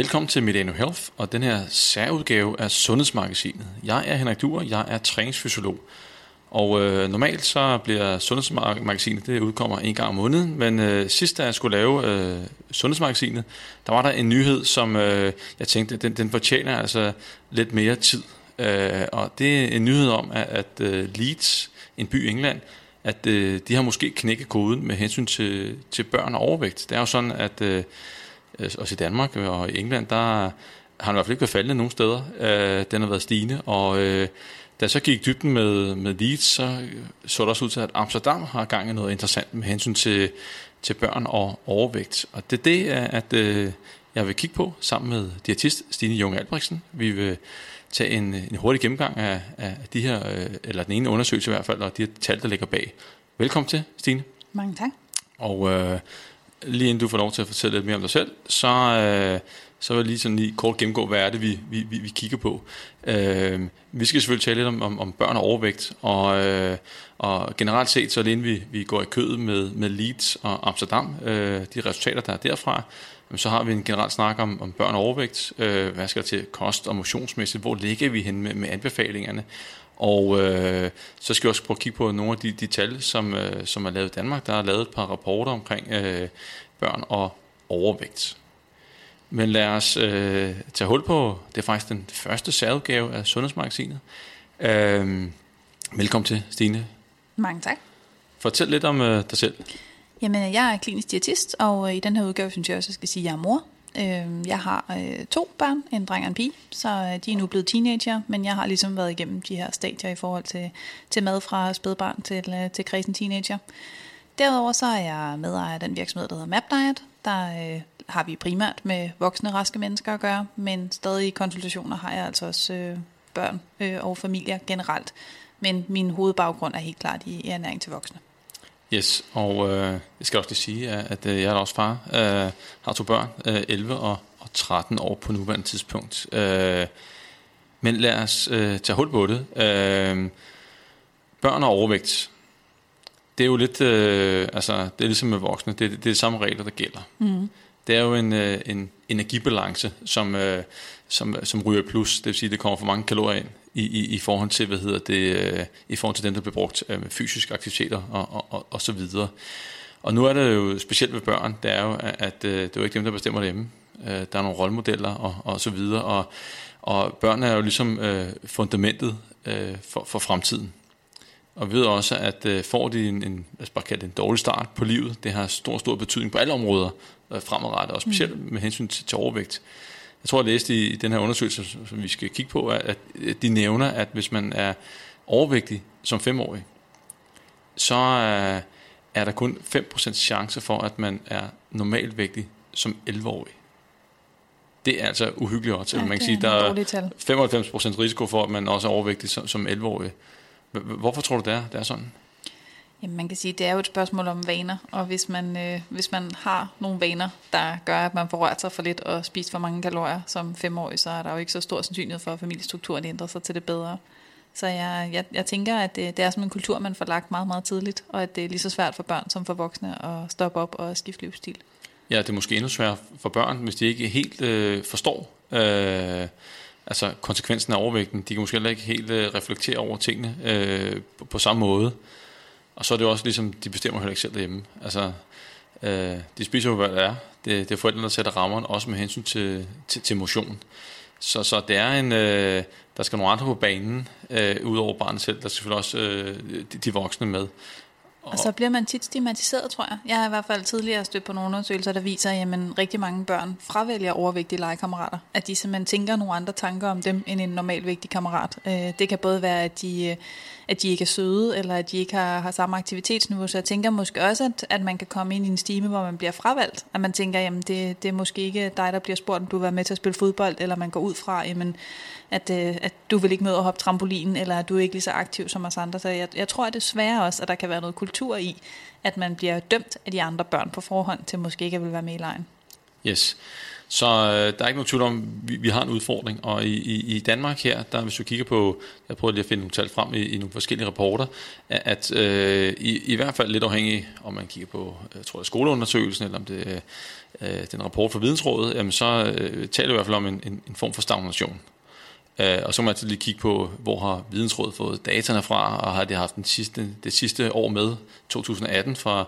Velkommen til Medano Health og den her særudgave af Sundhedsmagasinet. Jeg er Henrik Duer, jeg er træningsfysiolog. Og øh, normalt så bliver Sundhedsmagasinet, det udkommer en gang om måneden, men øh, sidst da jeg skulle lave øh, Sundhedsmagasinet, der var der en nyhed, som øh, jeg tænkte, den, den fortjener altså lidt mere tid. Øh, og det er en nyhed om, at, at øh, Leeds, en by i England, at øh, de har måske knækket koden med hensyn til, til børn og overvægt. Det er jo sådan, at øh, også i Danmark og i England, der har den i hvert fald ikke været faldende nogen steder. Øh, den har været stigende, og øh, da jeg så gik dybden med, med Leeds, så så det også ud til, at Amsterdam har gang i noget interessant med hensyn til, til børn og overvægt. Og det er det, at øh, jeg vil kigge på sammen med diætist Stine Jung Albrechtsen. Vi vil tage en, en hurtig gennemgang af, af de her, øh, eller den ene undersøgelse i hvert fald, og de her tal, der ligger bag. Velkommen til, Stine. Mange tak. Og øh, lige inden du får lov til at fortælle lidt mere om dig selv, så, øh, så vil jeg lige sådan lige kort gennemgå, hvad er det, vi, vi, vi, vi kigger på. Øh, vi skal selvfølgelig tale lidt om, om, om børn og overvægt, og, øh, og generelt set, så er det inden vi, vi går i kødet med, med Leeds og Amsterdam, øh, de resultater, der er derfra, så har vi en generelt snak om, om børn og overvægt, øh, hvad skal der til kost og motionsmæssigt, hvor ligger vi hen med, med anbefalingerne, og øh, så skal vi også prøve at kigge på nogle af de, de tal, som, øh, som er lavet i Danmark. Der er lavet et par rapporter omkring øh, børn og overvægt. Men lad os øh, tage hul på, det er faktisk den første særudgave af Sundhedsmagasinet. Øh, velkommen til, Stine. Mange tak. Fortæl lidt om øh, dig selv. Jamen, jeg er klinisk diætist, og i den her udgave synes jeg også, at jeg skal sige, at jeg er mor. Øh, jeg har øh, to børn, en dreng og en pige, så øh, de er nu blevet teenager, men jeg har ligesom været igennem de her stadier i forhold til, til mad fra spædbarn til, øh, til kredsen teenager. Derudover så er jeg medejer af den virksomhed, der hedder MapDiet. Der øh, har vi primært med voksne, raske mennesker at gøre, men stadig i konsultationer har jeg altså også øh, børn øh, og familier generelt. Men min hovedbaggrund er helt klart i ernæring til voksne. Yes, og øh, jeg skal også lige sige, at øh, jeg er også far, øh, har to børn, øh, 11 og, og 13 år på nuværende tidspunkt. Øh, men lad os øh, tage hul på det. Øh, børn og overvægt, det er jo lidt, øh, altså det er ligesom med voksne, det, det er de samme regler, der gælder. Mm. Det er jo en, øh, en energibalance, som, øh, som, som ryger plus, det vil sige, at det kommer for mange kalorier ind i, i, i forhold til, hvad hedder det, øh, i forhold til den, der bliver brugt øh, fysiske aktiviteter og, og, og, og så videre. Og nu er det jo specielt ved børn, det er jo, at, at øh, det er jo ikke dem, der bestemmer det hjemme. Der er nogle rollemodeller og, og så videre, og, og børn er jo ligesom øh, fundamentet øh, for, for fremtiden. Og vi ved også, at øh, får de en, en, lad os bare kalde det en dårlig start på livet, det har stor, stor betydning på alle områder øh, fremadrettet, og specielt mm. med hensyn til, til overvægt. Jeg tror, jeg læste i den her undersøgelse, som vi skal kigge på, at de nævner, at hvis man er overvægtig som femårig, så er, er der kun 5% chance for, at man er normalvægtig som 11-årig. Det er altså uhyggeligt også. Ja, man kan sige, der er 95% risiko for, at man også er overvægtig som, som 11-årig. Hvorfor tror du, det er, det er sådan? Jamen, man kan sige, at det er jo et spørgsmål om vaner, og hvis man, øh, hvis man har nogle vaner, der gør, at man får rørt sig for lidt og spist for mange kalorier som femårig, så er der jo ikke så stor sandsynlighed for, at familiestrukturen ændrer sig til det bedre. Så jeg, jeg, jeg tænker, at det, det er som en kultur, man får lagt meget, meget tidligt, og at det er lige så svært for børn som for voksne at stoppe op og skifte livsstil. Ja, det er måske endnu sværere for børn, hvis de ikke helt øh, forstår øh, altså konsekvensen af overvægten. De kan måske heller ikke helt øh, reflektere over tingene øh, på, på samme måde. Og så er det også ligesom, de bestemmer heller ikke selv derhjemme. Altså, øh, de spiser jo, hvad det er. Det, det er forældrene, der sætter rammerne, også med hensyn til, til, til motion. Så, så det er en, øh, der skal nogle andre på banen, øh, udover barnet selv. Der skal selvfølgelig også øh, de, de voksne med. Og, og så bliver man tit stigmatiseret, tror jeg. Jeg har i hvert fald tidligere stødt på nogle undersøgelser, der viser, at jamen, rigtig mange børn fravælger overvægtige legekammerater. At de simpelthen tænker nogle andre tanker om dem end en normalvægtig kammerat. Øh, det kan både være, at de, at de ikke er søde, eller at de ikke har, har samme aktivitetsniveau. Så jeg tænker måske også, at, at man kan komme ind i en stime, hvor man bliver fravalgt. At man tænker, jamen det, det er måske ikke dig, der bliver spurgt, om du vil være med til at spille fodbold, eller man går ud fra, jamen, at, øh, at du vil ikke møde at hoppe trampolinen, eller at du er ikke lige så aktiv som os andre. Så jeg, jeg tror, at det også, at der kan være noget kultur i, at man bliver dømt af de andre børn på forhånd, til måske ikke at vil være med i lejen. Yes. Så øh, der er ikke nogen tvivl om, vi, vi har en udfordring, og i, i, i Danmark her, der hvis du kigger på, jeg prøver lige at finde nogle tal frem i, i nogle forskellige rapporter, at, at øh, i, i hvert fald lidt afhængig, om man kigger på, jeg tror det er skoleundersøgelsen, eller om det er øh, den rapport fra Vidensrådet, jamen så øh, taler vi i hvert fald om en, en, en form for stagnation. Øh, og så må man altid lige kigge på, hvor har Vidensrådet fået dataene fra, og har de haft den sidste, det sidste år med, 2018, fra,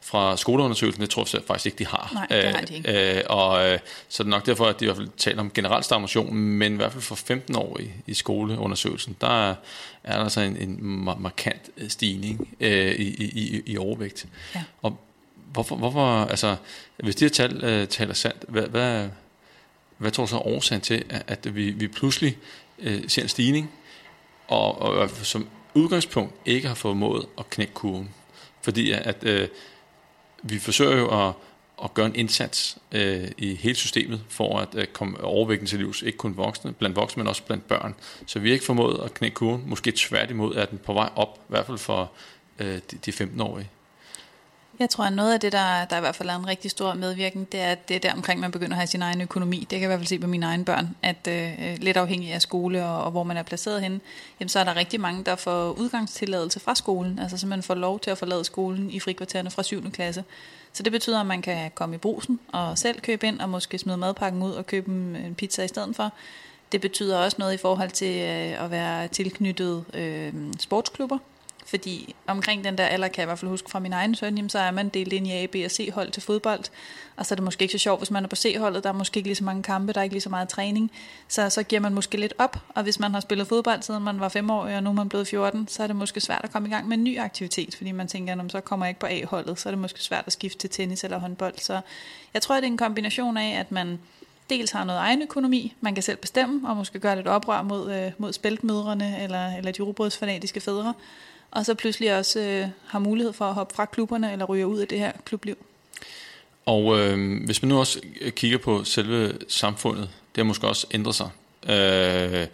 fra skoleundersøgelsen, det tror jeg faktisk ikke, de har. Nej, det har de ikke. Øh, og øh, så er det nok derfor, at de i hvert fald taler om generel stagnation, men i hvert fald for 15 år i, i skoleundersøgelsen, der er, er der altså en, en markant stigning øh, i, i, i overvægt. Ja. Og hvorfor, hvorfor, altså, hvis de her tal øh, taler sandt, hvad, hvad, hvad tror du så er årsagen til, at, vi, vi pludselig øh, ser en stigning, og, og som udgangspunkt ikke har fået mod at knække kurven? Fordi at øh, vi forsøger jo at, at gøre en indsats øh, i hele systemet for at øh, komme overvægten til livs, ikke kun voksne, blandt voksne, men også blandt børn. Så vi har ikke formået at knække kurven. Måske tværtimod er den på vej op, i hvert fald for øh, de, de 15-årige. Jeg tror, at noget af det, der, der i hvert fald er en rigtig stor medvirkning, det er, at det er der omkring, man begynder at have sin egen økonomi. Det kan jeg i hvert fald se på mine egne børn, at øh, lidt afhængig af skole og, og hvor man er placeret henne, jamen, så er der rigtig mange, der får udgangstilladelse fra skolen, altså så man får lov til at forlade skolen i frikvartererne fra 7. klasse. Så det betyder, at man kan komme i brusen og selv købe ind, og måske smide madpakken ud og købe en pizza i stedet for. Det betyder også noget i forhold til øh, at være tilknyttet øh, sportsklubber, fordi omkring den der alder, kan jeg i hvert fald huske fra min egen søn, jamen, så er man delt ind i A, B og C hold til fodbold. Og så er det måske ikke så sjovt, hvis man er på C-holdet. Der er måske ikke lige så mange kampe, der er ikke lige så meget træning. Så, så giver man måske lidt op. Og hvis man har spillet fodbold, siden man var 5 år, og nu er man blevet 14, så er det måske svært at komme i gang med en ny aktivitet. Fordi man tænker, at så kommer jeg ikke på A-holdet. Så er det måske svært at skifte til tennis eller håndbold. Så jeg tror, det er en kombination af, at man dels har noget egen økonomi, man kan selv bestemme, og måske gøre lidt oprør mod, øh, mod spæltmødrene eller, eller de robrødsfanatiske fædre og så pludselig også øh, har mulighed for at hoppe fra klubberne eller ryge ud af det her klubliv. Og øh, hvis man nu også kigger på selve samfundet, det har måske også ændret sig. Øh,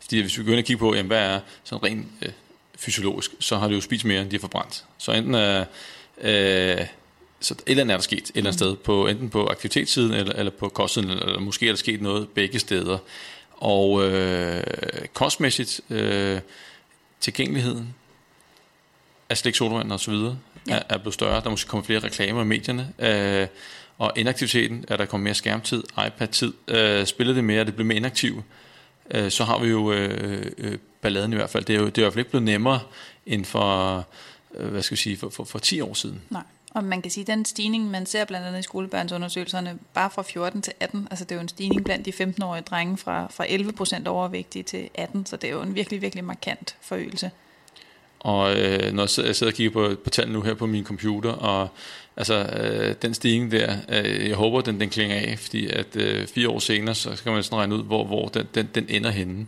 fordi hvis vi går ind og kigger på, jamen, hvad er sådan rent øh, fysiologisk, så har det jo spist mere, end de har forbrændt. Så enten er, øh, så et eller andet er der sket et eller andet mm. sted, på, enten på aktivitetssiden eller, eller på kostsiden, eller måske er der sket noget begge steder. Og øh, kostmæssigt, øh, tilgængeligheden, af slik, sodavand og så videre ja. er, er blevet større. Der er måske kommet flere reklamer i medierne. Øh, og inaktiviteten, er der kommet mere skærmtid, iPad-tid, øh, spiller det mere, det bliver mere inaktiv, øh, så har vi jo øh, øh, balladen i hvert fald. Det er jo det er i hvert fald ikke blevet nemmere end for, øh, hvad skal vi sige, for, for, for 10 år siden. Nej. Og man kan sige, at den stigning, man ser blandt andet i skolebørnsundersøgelserne, bare fra 14 til 18, altså det er jo en stigning blandt de 15-årige drenge fra, fra 11 procent overvægtige til 18, så det er jo en virkelig, virkelig markant forøgelse. Og øh, når jeg sidder, jeg sidder og kigger på, på tallene nu her på min computer, og altså øh, den stigning der, øh, jeg håber, den, den klinger af, fordi at øh, fire år senere, så skal man sådan regne ud, hvor, hvor den, den, den ender henne.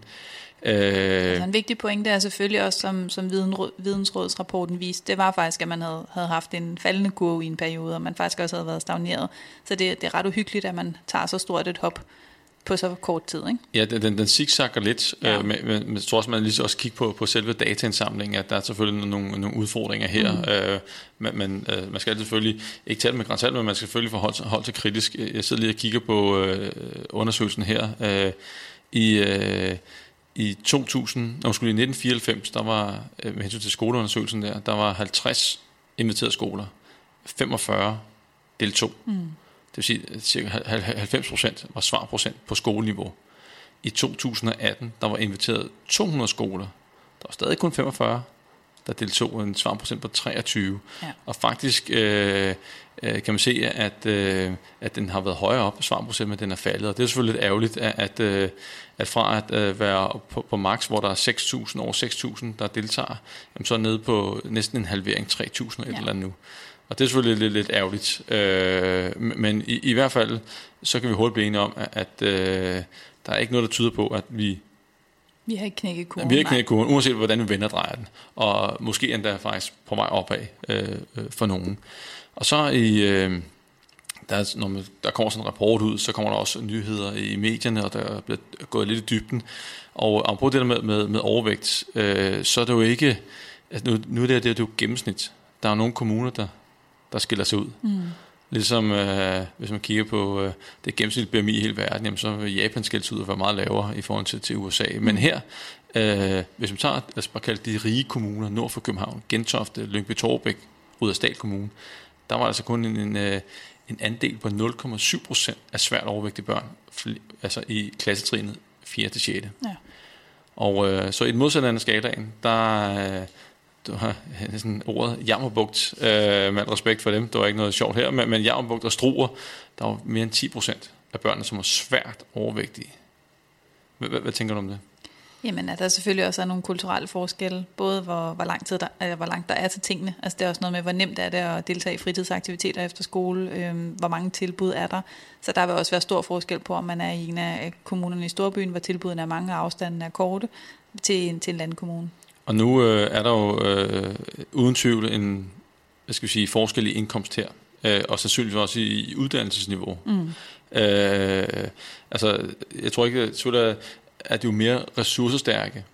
Øh, altså en vigtig pointe er selvfølgelig også, som, som vidensrådsrapporten viste, det var faktisk, at man havde, havde haft en faldende kurve i en periode, og man faktisk også havde været stagneret. Så det, det er ret uhyggeligt, at man tager så stort et hop på så kort tid. Ikke? Ja, den, den, zigzagger lidt, ja. øh, men, men jeg tror også, man lige også kigge på, på selve dataindsamlingen, at der er selvfølgelig nogle, nogle udfordringer her. Mm. Øh, men men øh, man skal selvfølgelig ikke tale med grænsalt, men man skal selvfølgelig forholde holde sig kritisk. Jeg sidder lige og kigger på øh, undersøgelsen her. Øh, I... Øh, i 2000, når måske i 1994, der var, øh, med hensyn til skoleundersøgelsen der, der var 50 inviterede skoler. 45 deltog. Mm. Det vil sige, at cirka 90 procent var svarprocent på skoleniveau. I 2018, der var inviteret 200 skoler. Der var stadig kun 45, der deltog en svarprocent på 23. Ja. Og faktisk øh, øh, kan man se, at, øh, at den har været højere op, svarprocent, men den er faldet. Og det er selvfølgelig lidt ærgerligt, at, at, øh, at fra at øh, være på, på max, hvor der er 6.000, over 6.000, der deltager, jamen så er nede på næsten en halvering, 3.000 et ja. eller andet nu. Og det er selvfølgelig lidt, lidt ærgerligt. Øh, men i, i hvert fald, så kan vi hurtigt blive enige om, at, at øh, der er ikke noget, der tyder på, at vi... Vi har ikke knækket kurven. Vi har ikke knækket kurven, uanset hvordan vi vender drejer den. Og måske endda faktisk på vej opad øh, øh, for nogen. Og så i... Øh, der, når man, der kommer sådan en rapport ud, så kommer der også nyheder i medierne, og der er blevet gået lidt i dybden. Og om det der med, med, med overvægt, øh, så er det jo ikke... Altså nu, nu er det, det, er det jo gennemsnit. Der er nogle kommuner, der der skiller sig ud. Mm. Ligesom øh, hvis man kigger på øh, det gennemsnitlige BMI i hele verden, jamen, så vil Japan skældes ud og være meget lavere i forhold til, til USA. Men her, øh, hvis man tager, lad os bare kalde de rige kommuner nord for København, Gentofte, Lyngby Torbæk, Rudersdal Kommune, der var altså kun en, en, øh, en andel på 0,7 procent af svært overvægtige børn, altså i klassetrinet 4. til 6. Ja. Og øh, så i den modsatte af skalaen, der, øh, du har sådan ordet jammerbugt, øh, med respekt for dem, der var ikke noget sjovt her, men, men jammerbugt og struer, der var mere end 10 procent af børnene, som var svært overvægtige. Hvad, tænker du om det? Jamen, at der selvfølgelig også er nogle kulturelle forskelle, både hvor, hvor, lang tid der, altså, hvor langt der er til tingene. Altså det er også noget med, hvor nemt er det at deltage i fritidsaktiviteter efter skole, øhm, hvor mange tilbud er der. Så der vil også være stor forskel på, om man er i en af kommunerne i Storbyen, hvor tilbudene er mange, og afstanden er korte, til til en landkommune. Og nu øh, er der jo øh, uden tvivl en hvad skal vi sige, forskel i indkomst her, øh, og sandsynligvis også i, i uddannelsesniveau. Mm. Øh, altså, jeg tror ikke, at er de jo mere ressourcestærke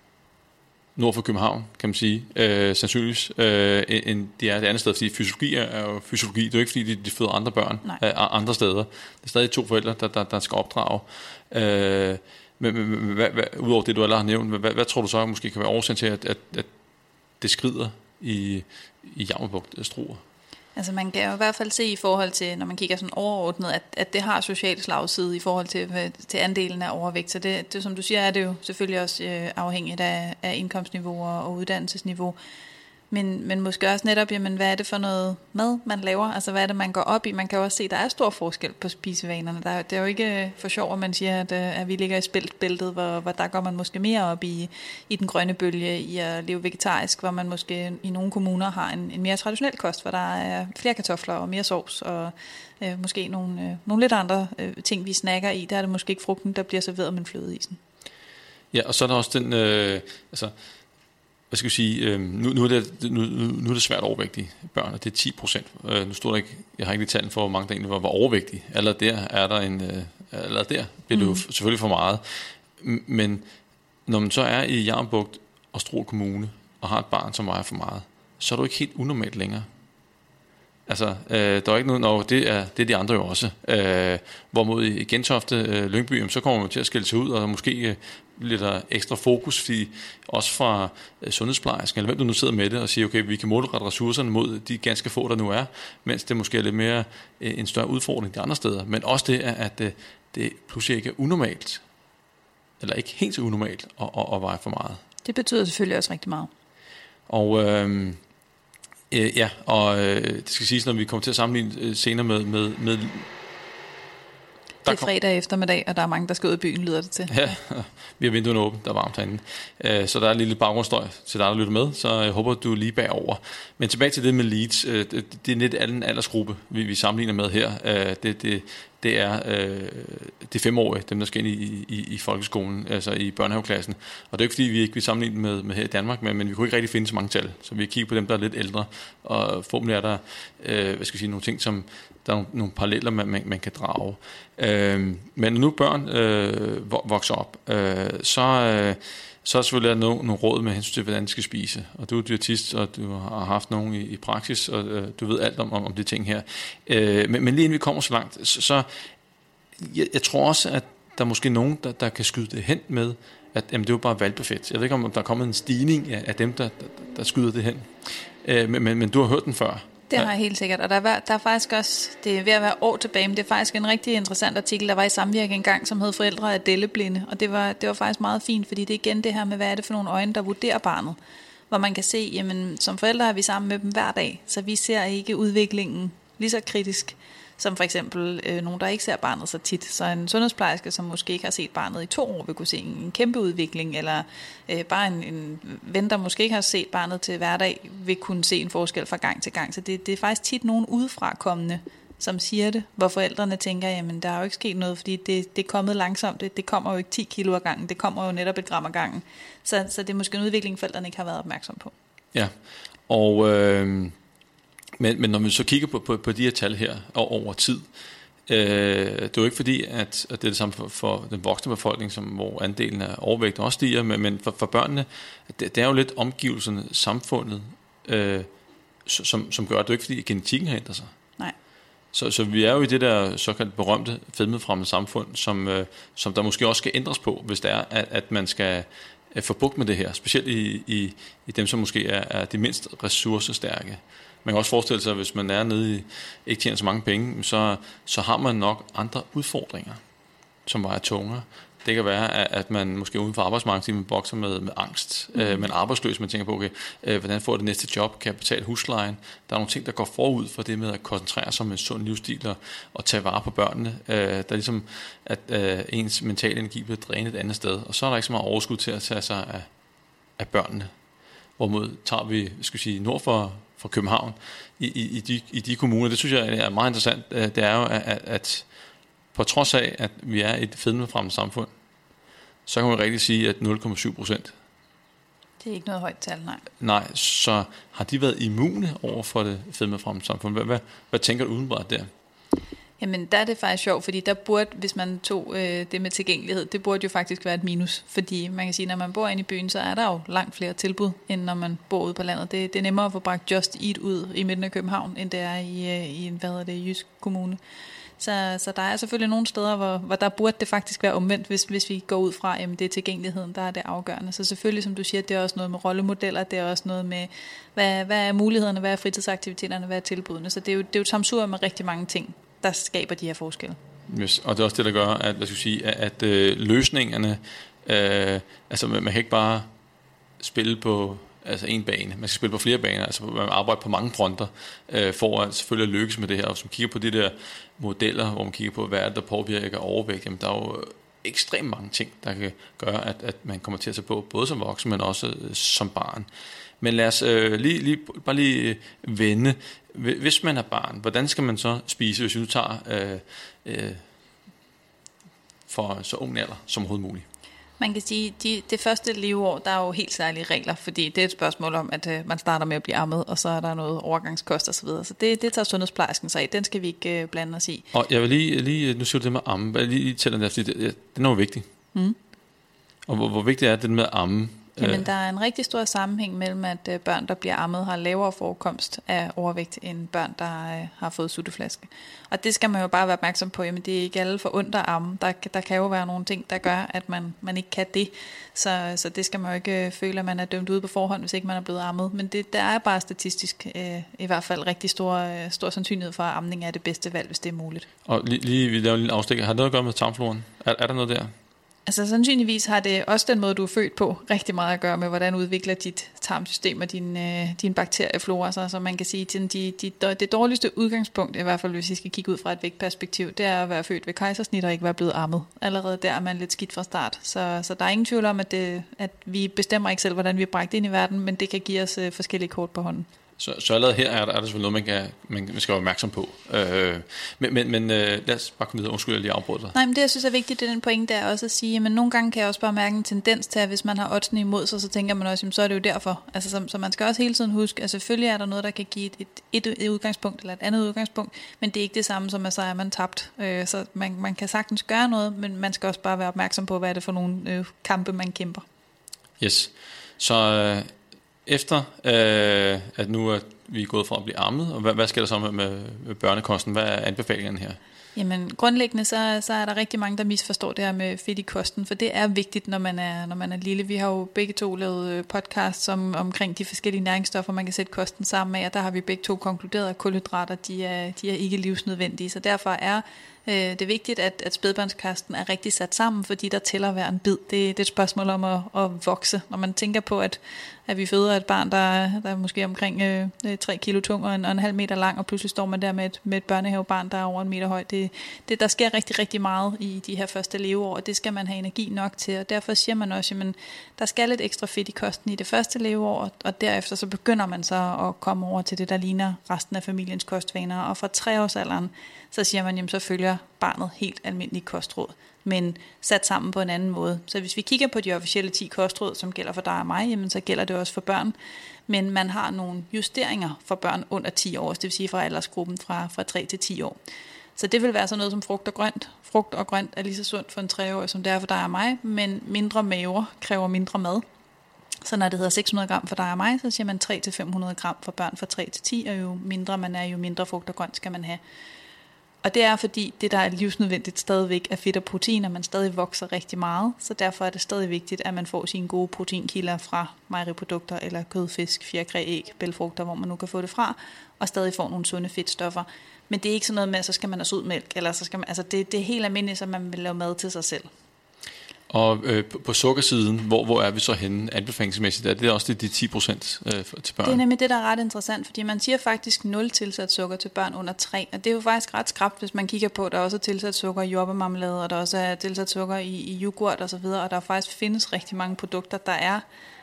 nord for København, kan man sige, øh, sandsynligvis, øh, end de er det andet sted, fordi fysiologi er, er jo fysiologi. Det er jo ikke, fordi de, de føder andre børn af andre steder. Det er stadig to forældre, der, der, der skal opdrage. Øh, men, men hvad, hvad, udover det, du allerede har nævnt, hvad, hvad tror du så måske kan være årsagen til, at, at, at det skrider i, i Jammerbugt øh, Struer? Altså man kan jo i hvert fald se i forhold til, når man kigger sådan overordnet, at, at det har social slagside i forhold til, til andelen af overvægt. Så det, det, som du siger, er det jo selvfølgelig også øh, afhængigt af, af indkomstniveauer og uddannelsesniveau. Men, men måske også netop, jamen, hvad er det for noget mad, man laver? Altså, hvad er det, man går op i? Man kan jo også se, at der er stor forskel på spisevanerne. Der det er jo ikke for sjov, at man siger, at, øh, at vi ligger i spæltbæltet, hvor, hvor der går man måske mere op i, i den grønne bølge, i at leve vegetarisk, hvor man måske i nogle kommuner har en, en mere traditionel kost, hvor der er flere kartofler og mere sovs, og øh, måske nogle, øh, nogle lidt andre øh, ting, vi snakker i. Der er det måske ikke frugten, der bliver serveret, men flødeisen. Ja, og så er der også den... Øh, altså hvad skal vi sige, øh, nu, nu, er det, nu, nu er det svært overvægtige børn, og det er 10 procent. Øh, nu står der ikke, jeg har ikke lige talt for, hvor mange der egentlig var, var overvægtige. Eller der er der en, øh, eller der bliver det mm. jo selvfølgelig for meget. Men når man så er i Jarnbugt og Strål Kommune, og har et barn, som vejer for meget, så er du ikke helt unormalt længere. Altså, øh, der er ikke noget, når det er, det er de andre jo også. Øh, hvorimod i Gentofte, øh, Lyngby, så kommer man til at skille sig ud, og måske øh, lidt ekstra fokus, fordi også fra øh, sundhedsplejersken, eller hvem du nu sidder med det, og siger, okay, vi kan målrette ressourcerne mod de ganske få, der nu er, mens det måske er lidt mere øh, en større udfordring de andre steder. Men også det, at det, det pludselig ikke er unormalt, eller ikke helt så unormalt at, at, at veje for meget. Det betyder selvfølgelig også rigtig meget. Og øh, øh, ja, og øh, det skal siges, når vi kommer til at sammenligne øh, senere med, med, med det er fredag eftermiddag, og der er mange, der skal ud i byen, lyder det til. Ja, vi har vinduerne åbent, der er varmt herinde. Øh, så der er en lille baggrundsstøj til dig, der lytter med, så jeg håber, du er lige bagover. Men tilbage til det med leads. Øh, det er lidt anden aldersgruppe, vi, vi sammenligner med her. Øh, det, det, det er øh, det femårige, dem der skal ind i, i, i folkeskolen, altså i børnehaveklassen. Og det er ikke fordi, vi ikke vil sammenligne med, med her i Danmark, men, men vi kunne ikke rigtig finde så mange tal. Så vi kigger på dem, der er lidt ældre, og formentlig er der øh, hvad skal jeg sige, nogle ting, som der er nogle, nogle paralleller, man, man, man kan drage. Øh, men når nu børn øh, vokser op, øh, så... Øh, så er selvfølgelig nogle, nogle råd med hensyn til, hvordan de skal spise. Og du er diætist, og du har haft nogen i, i praksis, og øh, du ved alt om, om, om de ting her. Øh, men, men lige inden vi kommer så langt, så, så jeg, jeg tror også, at der er måske nogen, der, der kan skyde det hen med, at jamen, det er jo bare valgbefedt. Jeg ved ikke, om der er kommet en stigning af, af dem, der, der, der skyder det hen. Øh, men, men, men du har hørt den før. Det har jeg helt sikkert, og der er, der er faktisk også, det er ved at være år tilbage, men det er faktisk en rigtig interessant artikel, der var i samvirke en gang, som hed Forældre af Delleblinde, og det var, det var faktisk meget fint, fordi det er igen det her med, hvad er det for nogle øjne, der vurderer barnet, hvor man kan se, jamen som forældre er vi sammen med dem hver dag, så vi ser ikke udviklingen lige så kritisk, som for eksempel øh, nogen, der ikke ser barnet så tit. Så en sundhedsplejerske, som måske ikke har set barnet i to år, vil kunne se en, en kæmpe udvikling, eller øh, bare en, en ven, der måske ikke har set barnet til hverdag, vil kunne se en forskel fra gang til gang. Så det, det er faktisk tit nogen udefra kommende, som siger det, hvor forældrene tænker, jamen der er jo ikke sket noget, fordi det, det er kommet langsomt, det, det kommer jo ikke 10 kilo ad gangen, det kommer jo netop et gram ad gangen. Så, så det er måske en udvikling, forældrene ikke har været opmærksom på. Ja, og øh, men, men når vi så kigger på, på, på de her tal her over tid, øh, det er jo ikke fordi, at, at det er det samme for, for den voksne befolkning, som, hvor andelen af overvægt også stiger, men, men for, for børnene, det, det er jo lidt omgivelserne, samfundet, øh, som, som gør det. Det er jo ikke fordi, genetikken har ændret sig. Nej. Så, så vi er jo i det der såkaldt berømte fedmefremmede samfund, som, øh, som der måske også skal ændres på, hvis det er, at, at man skal øh, få bugt med det her, specielt i, i, i dem, som måske er, er de mindst ressourcestærke. Man kan også forestille sig, at hvis man er nede i, ikke tjener så mange penge, så, så har man nok andre udfordringer, som vejer tungere. Det kan være, at man måske uden for arbejdsmarkedet man bokser med, med angst. Mm. Øh, men arbejdsløs, man tænker på, okay, øh, hvordan får jeg det næste job? Kan jeg betale huslejen? Der er nogle ting, der går forud for det med at koncentrere sig om en sund livsstil og, og tage vare på børnene. Øh, der er ligesom, at øh, ens mentale energi bliver drænet et andet sted. Og så er der ikke så meget overskud til at tage sig af, af børnene. Hvorimod tager vi, skal sige, nord for, for København, i, i, i, de, i de kommuner, det synes jeg er meget interessant, øh, det er jo, at, at på trods af, at vi er et fedmefremmed samfund, så kan man rigtig sige, at 0,7 procent. Det er ikke noget højt tal, nej. Nej, så har de været immune over for det fedmefremmede samfund. Hvad, hvad, hvad tænker du udenbart der? Jamen, der er det faktisk sjovt, fordi der burde, hvis man tog øh, det med tilgængelighed, det burde jo faktisk være et minus. Fordi man kan sige, når man bor inde i byen, så er der jo langt flere tilbud, end når man bor ude på landet. Det, det er nemmere at få bragt Just Eat ud i midten af København, end det er i, øh, i en, hvad hedder det, Jysk Kommune. Så, så der er selvfølgelig nogle steder, hvor, hvor der burde det faktisk være omvendt, hvis, hvis vi går ud fra, at det er tilgængeligheden, der er det afgørende. Så selvfølgelig, som du siger, det er også noget med rollemodeller, det er også noget med, hvad, hvad er mulighederne, hvad er fritidsaktiviteterne, hvad er tilbudene. Så det er jo, det er jo et samsur med rigtig mange ting, der skaber de her forskelle. Yes, og det er også det, der gør, at, hvad skal sige, at, at øh, løsningerne, øh, altså man, man kan ikke bare spille på altså en bane. Man skal spille på flere baner, altså man arbejder på mange fronter, øh, for at selvfølgelig lykkes med det her. Og hvis man kigger på de der modeller, hvor man kigger på, hvad er det, der påvirker overvægt, jamen der er jo ekstremt mange ting, der kan gøre, at, at man kommer til at tage på, både som voksen, men også øh, som barn. Men lad os øh, lige, lige, bare lige vende. Hvis man er barn, hvordan skal man så spise, hvis vi nu tager øh, øh, for så ung alder som overhovedet muligt? Man kan sige, at de, det første leveår, der er jo helt særlige regler, fordi det er et spørgsmål om, at øh, man starter med at blive ammet, og så er der noget overgangskost osv. Så, videre. så det, det tager sundhedsplejersken sig af. Den skal vi ikke øh, blande os i. Og jeg vil lige, lige nu siger du det med amme, jeg lige tælle det, fordi det, det er jo vigtigt. Mm. Og hvor, hvor vigtigt er det med at amme? Jamen, der er en rigtig stor sammenhæng mellem, at øh, børn, der bliver ammet, har lavere forekomst af overvægt, end børn, der øh, har fået sutteflaske. Og det skal man jo bare være opmærksom på. Jamen, det er ikke alle for ondt at amme. Der, der kan jo være nogle ting, der gør, at man, man ikke kan det. Så, så det skal man jo ikke øh, føle, at man er dømt ude på forhånd, hvis ikke man er blevet ammet. Men det, der er bare statistisk øh, i hvert fald rigtig stor, øh, stor sandsynlighed for, at amning er det bedste valg, hvis det er muligt. Og lige, lige vi laver en lille afstikker. Har det noget at gøre med tarmfloren? Er, er der noget der? Altså sandsynligvis har det også den måde, du er født på, rigtig meget at gøre med, hvordan udvikler dit tarmsystem og din, øh, din bakterieflora. Så, så man kan sige, at de, de, det dårligste udgangspunkt, i hvert fald hvis vi skal kigge ud fra et vægtperspektiv, det er at være født ved kejsersnit og ikke være blevet ammet. Allerede der er man lidt skidt fra start. Så, så der er ingen tvivl om, at, det, at vi bestemmer ikke selv, hvordan vi er bragt ind i verden, men det kan give os øh, forskellige kort på hånden. Så, så allerede her er der, er der selvfølgelig noget, man, kan, man, man skal være opmærksom på. Øh, men men, men øh, lad os bare komme videre. Undskyld, jeg lige afbryder dig. Nej, men det, jeg synes er vigtigt, det er den pointe, der er også at sige, at nogle gange kan jeg også bare mærke en tendens til, at hvis man har oddsene imod sig, så tænker man også, jamen, så er det jo derfor. Altså, så, så man skal også hele tiden huske, at selvfølgelig er der noget, der kan give et, et, et udgangspunkt eller et andet udgangspunkt, men det er ikke det samme som, at så er man tabt. Øh, så man, man kan sagtens gøre noget, men man skal også bare være opmærksom på, hvad er det for nogle øh, kampe, man kæmper. Yes. Så øh, efter øh, at nu er vi gået fra at blive ammet, og hvad, hvad sker der så med, med, med børnekosten? Hvad er anbefalingerne her? Jamen grundlæggende så, så er der rigtig mange, der misforstår det her med fedt i kosten, for det er vigtigt, når man er, når man er lille. Vi har jo begge to lavet podcast podcasts om, omkring de forskellige næringsstoffer, man kan sætte kosten sammen med, og der har vi begge to konkluderet, at kulhydrater de er, de er ikke livsnødvendige. Så derfor er øh, det er vigtigt, at, at spædbørnskasten er rigtig sat sammen, fordi der tæller hver en bid. Det, det er et spørgsmål om at, at vokse. Når man tænker på, at, at vi føder et barn, der, der er måske omkring øh, øh 3 kilo tung og en, og en halv meter lang, og pludselig står man der med et, med et børnehavebarn, der er over en meter høj. Det, det, der sker rigtig, rigtig meget i de her første leveår, og det skal man have energi nok til, og derfor siger man også, at der skal lidt ekstra fedt i kosten i det første leveår, og derefter så begynder man så at komme over til det, der ligner resten af familiens kostvaner, og fra treårsalderen, så siger man, jamen så følger barnet helt almindelig kostråd, men sat sammen på en anden måde. Så hvis vi kigger på de officielle 10 kostråd, som gælder for dig og mig, jamen så gælder det også for børn, men man har nogle justeringer for børn under 10 år, det vil sige fra aldersgruppen fra, fra 3 til 10 år. Så det vil være sådan noget som frugt og grønt. Frugt og grønt er lige så sundt for en treårig, som det er for dig og mig, men mindre maver kræver mindre mad. Så når det hedder 600 gram for dig og mig, så siger man 3-500 gram for børn fra 3 til 10, og jo mindre man er, jo mindre frugt og grønt skal man have. Og det er fordi, det der er livsnødvendigt stadigvæk er fedt og protein, at man stadig vokser rigtig meget. Så derfor er det stadig vigtigt, at man får sine gode proteinkilder fra mejeriprodukter eller kød, fisk, fjerkræ, æg, bælfrugter, hvor man nu kan få det fra, og stadig får nogle sunde fedtstoffer. Men det er ikke sådan noget med, at så skal man have sød mælk, eller så skal man, altså det, det er helt almindeligt, at man vil lave mad til sig selv. Og øh, på, sukkersiden, hvor, hvor er vi så henne anbefalingsmæssigt? Er det også de, de 10 procent øh, til børn? Det er nemlig det, der er ret interessant, fordi man siger faktisk 0 tilsat sukker til børn under 3, og det er jo faktisk ret skrabt, hvis man kigger på, at der også er tilsat sukker i jordbemarmelade, og der også er tilsat sukker i, i yoghurt osv., og, og der faktisk findes rigtig mange produkter, der er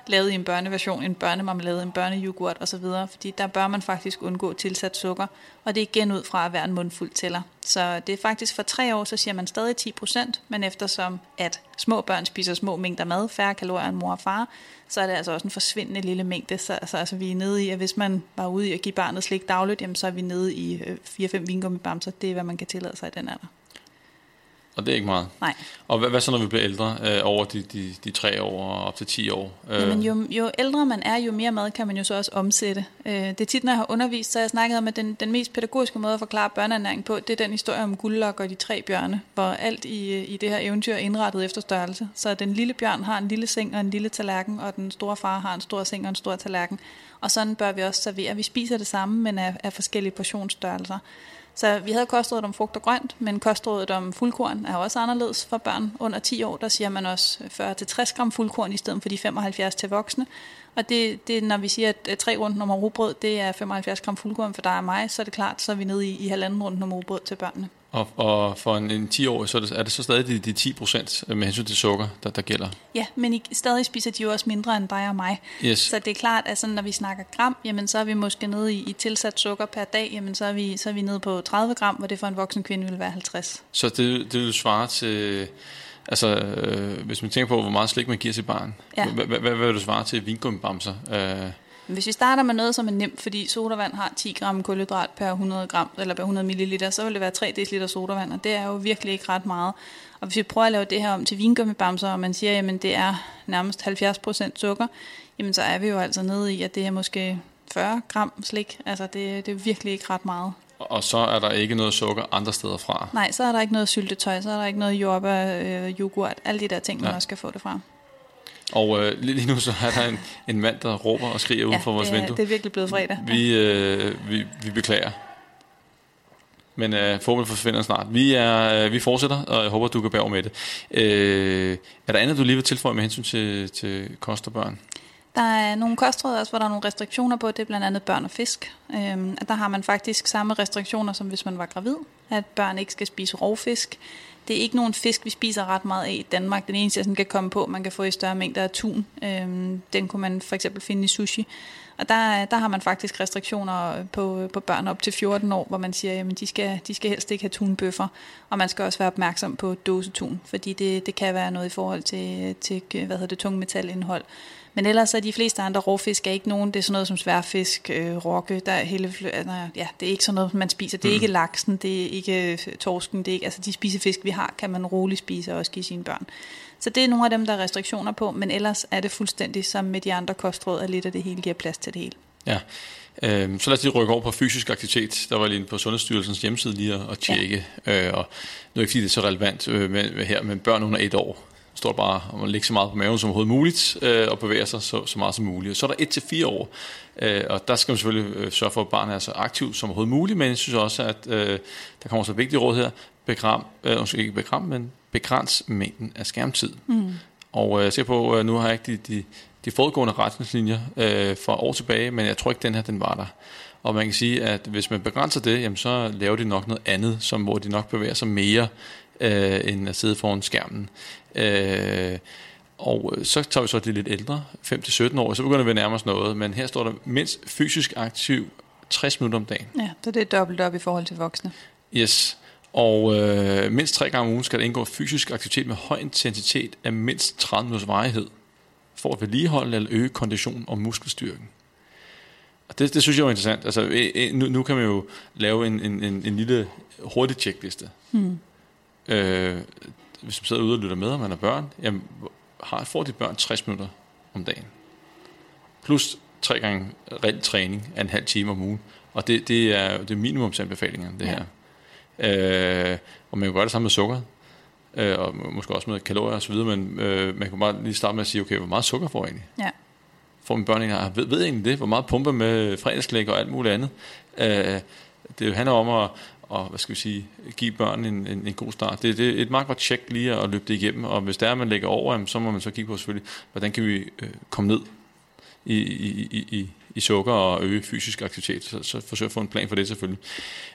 lavet i en børneversion, en børnemarmelade, en børneyoghurt osv., fordi der bør man faktisk undgå tilsat sukker, og det er igen ud fra at være en mundfuld tæller. Så det er faktisk for tre år, så siger man stadig 10 procent, men eftersom at små børn spiser små mængder mad, færre kalorier end mor og far, så er det altså også en forsvindende lille mængde. Så altså, altså, vi er nede i, at hvis man var ude i at give barnet slik dagligt, jamen, så er vi nede i øh, 4-5 vingummibamser. Det er, hvad man kan tillade sig i den alder. Og det er ikke meget? Nej. Og hvad, hvad så, når vi bliver ældre, øh, over de, de, de tre år og op til 10 år? Øh. Jamen, jo, jo ældre man er, jo mere mad kan man jo så også omsætte. Øh, det er tit, når jeg har undervist, så har jeg snakket om, at den, den mest pædagogiske måde at forklare børneernæring på, det er den historie om guldlok og de tre bjørne, hvor alt i, i det her eventyr er indrettet efter størrelse. Så den lille bjørn har en lille seng og en lille tallerken, og den store far har en stor seng og en stor tallerken. Og sådan bør vi også servere. Vi spiser det samme, men af, af forskellige portionsstørrelser. Så vi havde kostrådet om frugt og grønt, men kostrådet om fuldkorn er også anderledes for børn under 10 år. Der siger man også 40-60 gram fuldkorn i stedet for de 75 til voksne. Og det, det når vi siger, at tre rundt om rugbrød, det er 75 gram fuldkorn for dig og mig, så er det klart, så er vi nede i, i halvanden rundt om rugbrød til børnene. Og, og for en, en 10-årig, så er det, er det så stadig de, de 10 procent med hensyn til sukker, der, der gælder? Ja, men I, stadig spiser de jo også mindre end dig og mig. Yes. Så det er klart, at sådan, når vi snakker gram, jamen, så er vi måske nede i, i tilsat sukker per dag, jamen, så, er vi, så er vi nede på 30 gram, hvor det for en voksen kvinde vil være 50. Så det, det vil svare til... Altså, øh, hvis man tænker på, hvor meget slik man giver sit barn, ja. hvad, hvad, hvad vil du svare til vingummibamser? Øh, hvis vi starter med noget, som er nemt, fordi sodavand har 10 gram kulhydrat per 100 gram, eller per 100 ml, så vil det være 3 dl sodavand, og det er jo virkelig ikke ret meget. Og hvis vi prøver at lave det her om til vingummibamser, og man siger, at det er nærmest 70% sukker, jamen så er vi jo altså nede i, at det er måske 40 gram slik. Altså det, det er virkelig ikke ret meget. Og så er der ikke noget sukker andre steder fra? Nej, så er der ikke noget syltetøj, så er der ikke noget jordbær, øh, yoghurt, alle de der ting, man ja. også kan få det fra. Og øh, lige nu så er der en, en mand, der råber og skriger ja, uden for vores det, vindue. det er virkelig blevet fredag. Vi, øh, vi, vi beklager. Men øh, forhåbentlig forsvinder snart. Vi, er, øh, vi fortsætter, og jeg håber, du kan bære med det. Øh, er der andet, du lige vil tilføje med hensyn til, til kost og børn? Der er nogle kostråd også, hvor der er nogle restriktioner på. Det er blandt andet børn og fisk. Øhm, der har man faktisk samme restriktioner, som hvis man var gravid. At børn ikke skal spise rovfisk. Det er ikke nogen fisk, vi spiser ret meget af i Danmark. Den eneste, jeg sådan kan komme på, man kan få i større mængder af tun. Øhm, den kunne man for eksempel finde i sushi. Og der, der har man faktisk restriktioner på, på børn op til 14 år, hvor man siger, at de skal, de skal helst ikke have tunbøffer. Og man skal også være opmærksom på dosetun, fordi det, det kan være noget i forhold til, til hvad hedder det, tungmetalindhold. Men ellers er de fleste andre råfisk er ikke nogen, det er sådan noget som sværfisk, øh, rokke, der er hele, ja, det er ikke sådan noget, man spiser. Det er mm. ikke laksen, det er ikke øh, torsken, det er ikke, altså de spisefisk, vi har, kan man roligt spise og også give sine børn. Så det er nogle af dem, der er restriktioner på, men ellers er det fuldstændig som med de andre kostråd, at lidt af det hele giver plads til det hele. Ja, øhm, så lad os lige rykke over på fysisk aktivitet. Der var lige på Sundhedsstyrelsens hjemmeside lige at tjekke, ja. øh, og nu er ikke fordi det er så relevant øh, med, med her, men børn under et år, står bare om at ligge så meget på maven som overhovedet muligt, øh, og bevæge sig så, så meget som muligt. Så er der 1-4 år, øh, og der skal man selvfølgelig øh, sørge for, at barnet er så aktivt som overhovedet muligt, men jeg synes også, at øh, der kommer så et vigtigt råd her, begram, øh, ikke begram, men begræns mængden af skærmtid. Mm. Og øh, jeg ser på, øh, nu har jeg ikke de, de, de forudgående retningslinjer øh, for år tilbage, men jeg tror ikke, den her den var der. Og man kan sige, at hvis man begrænser det, jamen, så laver de nok noget andet, som, hvor de nok bevæger sig mere, øh, end at sidde foran skærmen. Øh, og så tager vi så det lidt ældre, 5-17 år, så begynder vi at nærme os noget, men her står der mindst fysisk aktiv 60 minutter om dagen. Ja, så det er dobbelt op i forhold til voksne. Yes, og øh, mindst tre gange om ugen skal der indgå fysisk aktivitet med høj intensitet af mindst 30 minutters varighed, for at vedligeholde eller øge kondition og muskelstyrken. Og det, det synes jeg er interessant. Altså, nu, nu kan man jo lave en, en, en, en lille hurtig checkliste. Mm. Øh, hvis man sidder ude og lytter med, og man har børn, jamen, har, får de børn 60 minutter om dagen. Plus tre gange reel træning af en halv time om ugen. Og det, det er, det er minimumsanbefalingerne, det ja. her. Øh, og man kan gøre det samme med sukker, øh, og måske også med kalorier osv., men øh, man kan bare lige starte med at sige, okay, hvor meget sukker får jeg egentlig? Ja. Får mine børn egentlig, ved, ved egentlig det? Hvor meget pumper med fredagsklæg og alt muligt andet? Øh, det handler om at, og, hvad skal vi sige, give børn en, en, en god start. Det, det er et meget godt tjek lige at løbe det igennem, og hvis der er, man lægger over, så må man så kigge på selvfølgelig, hvordan kan vi øh, komme ned i, i, i, i, i sukker og øge fysisk aktivitet, så, så forsøg at få en plan for det selvfølgelig.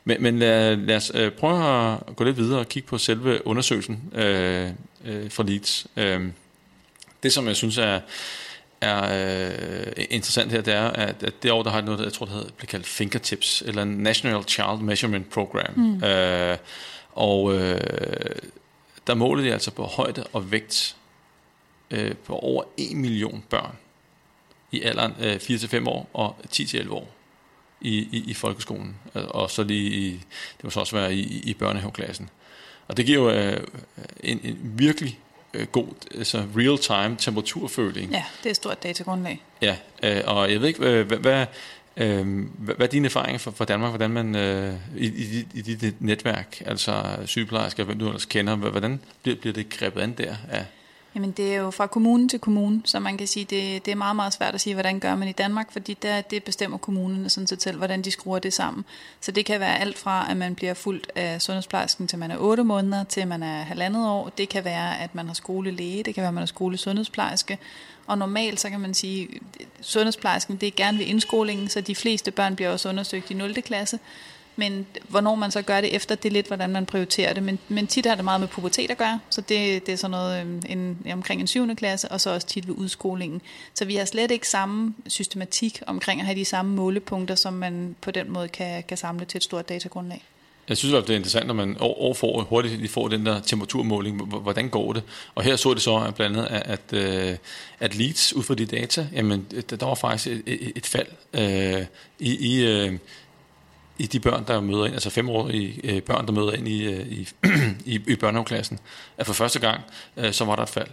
Men, men lad, lad os øh, prøve at gå lidt videre og kigge på selve undersøgelsen øh, øh, fra Leeds. Øh, det, som jeg synes er, er øh, interessant her, det er, at, at det år, der har noget, jeg tror, det hedder, bliver kaldt Fingertips, eller National Child Measurement Program. Mm. Øh, og øh, der måler de altså på højde og vægt øh, på over 1 million børn i alderen øh, 4-5 år og 10-11 år i, i, i folkeskolen. Og så lige i, det må så også være i, i børnehaveklassen. Og det giver jo øh, en, en virkelig øh, god altså real-time temperaturføling. Ja, det er et stort datagrundlag. Ja, øh, og jeg ved ikke, hvad, hvad, øh, hvad er dine erfaringer for, for Danmark, hvordan man øh, i, i, i dit netværk, altså sygeplejersker, hvem du ellers kender, hvordan bliver, bliver det grebet an der af Jamen det er jo fra kommune til kommune, så man kan sige, det, det er meget, meget svært at sige, hvordan gør man i Danmark, fordi der, det bestemmer kommunerne sådan set selv, hvordan de skruer det sammen. Så det kan være alt fra, at man bliver fuldt af sundhedsplejersken til man er 8 måneder, til man er halvandet år. Det kan være, at man har skolelæge, det kan være, at man har skole sundhedsplejerske. Og normalt, så kan man sige, sundhedsplejersken, det er gerne ved indskolingen, så de fleste børn bliver også undersøgt i 0. klasse. Men hvornår man så gør det efter, det er lidt, hvordan man prioriterer det. Men, men tit har det meget med pubertet at gøre, så det, det er sådan noget øhm, en, omkring en 7. klasse, og så også tit ved udskolingen. Så vi har slet ikke samme systematik omkring at have de samme målepunkter, som man på den måde kan, kan samle til et stort datagrundlag. Jeg synes det er interessant, når man år får hurtigt får den der temperaturmåling. Hvordan går det? Og her så det så at blandt andet, at, at, øh, at leads ud fra de data, jamen, der var faktisk et, et, et fald øh, i, i, øh, i de børn, der møder ind, altså femårige øh, børn, der møder ind i, øh, i, i, i børnehaveklassen, at for første gang, øh, så var der et fald.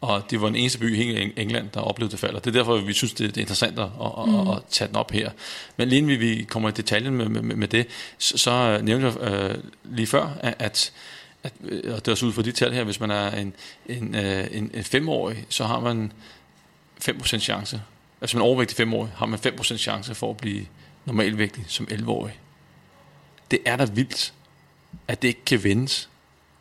Og det var den eneste by i hele England, der oplevede det fald. Og det er derfor, vi synes, det er interessant at, at, mm. at, at tage den op her. Men lige inden vi kommer i detaljen med, med, med det, så, så nævnte jeg øh, lige før, at, at at, og det er også ud fra de tal her, hvis man er en, en, en, en femårig, så har man 5% chance. Altså man er overvægtig femårig, har man 5% chance for at blive normalvægtig som 11-årig det er da vildt, at det ikke kan vendes.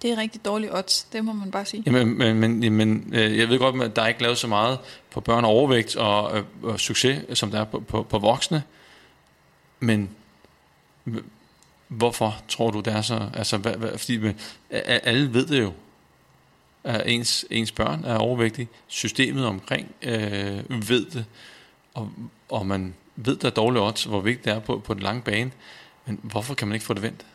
Det er rigtig dårlige odds, det må man bare sige. Jamen, men, men, men øh, jeg ved godt, at der er ikke lavet så meget på børn og overvægt og, øh, og succes, som der er på, på, på voksne. Men hvorfor tror du, det er så? Altså, hvad, hvad, fordi men, alle ved det jo, at ens, ens børn er overvægtige. Systemet omkring øh, ved det, og, og man ved, der er dårlige odds, hvor vigtigt det er på, på den lange bane. Men hvorfor kan man ikke få det vendt?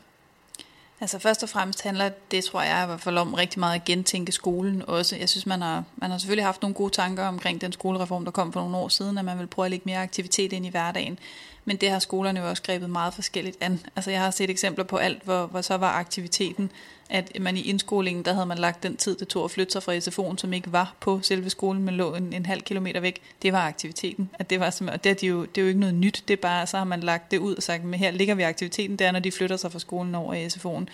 Altså først og fremmest handler det, tror jeg, i hvert fald om rigtig meget at gentænke skolen også. Jeg synes, man har, man har selvfølgelig haft nogle gode tanker omkring den skolereform, der kom for nogle år siden, at man vil prøve at lægge mere aktivitet ind i hverdagen. Men det har skolerne jo også grebet meget forskelligt an. Altså jeg har set eksempler på alt, hvor, hvor så var aktiviteten at man i indskolingen, der havde man lagt den tid, det tog at flytte sig fra SFO'en, som ikke var på selve skolen, men lå en, en halv kilometer væk. Det var aktiviteten. At det, var og det, er de jo, det er jo ikke noget nyt, det er bare, så har man lagt det ud og sagt, men her ligger vi aktiviteten, der når de flytter sig fra skolen over i SFO'en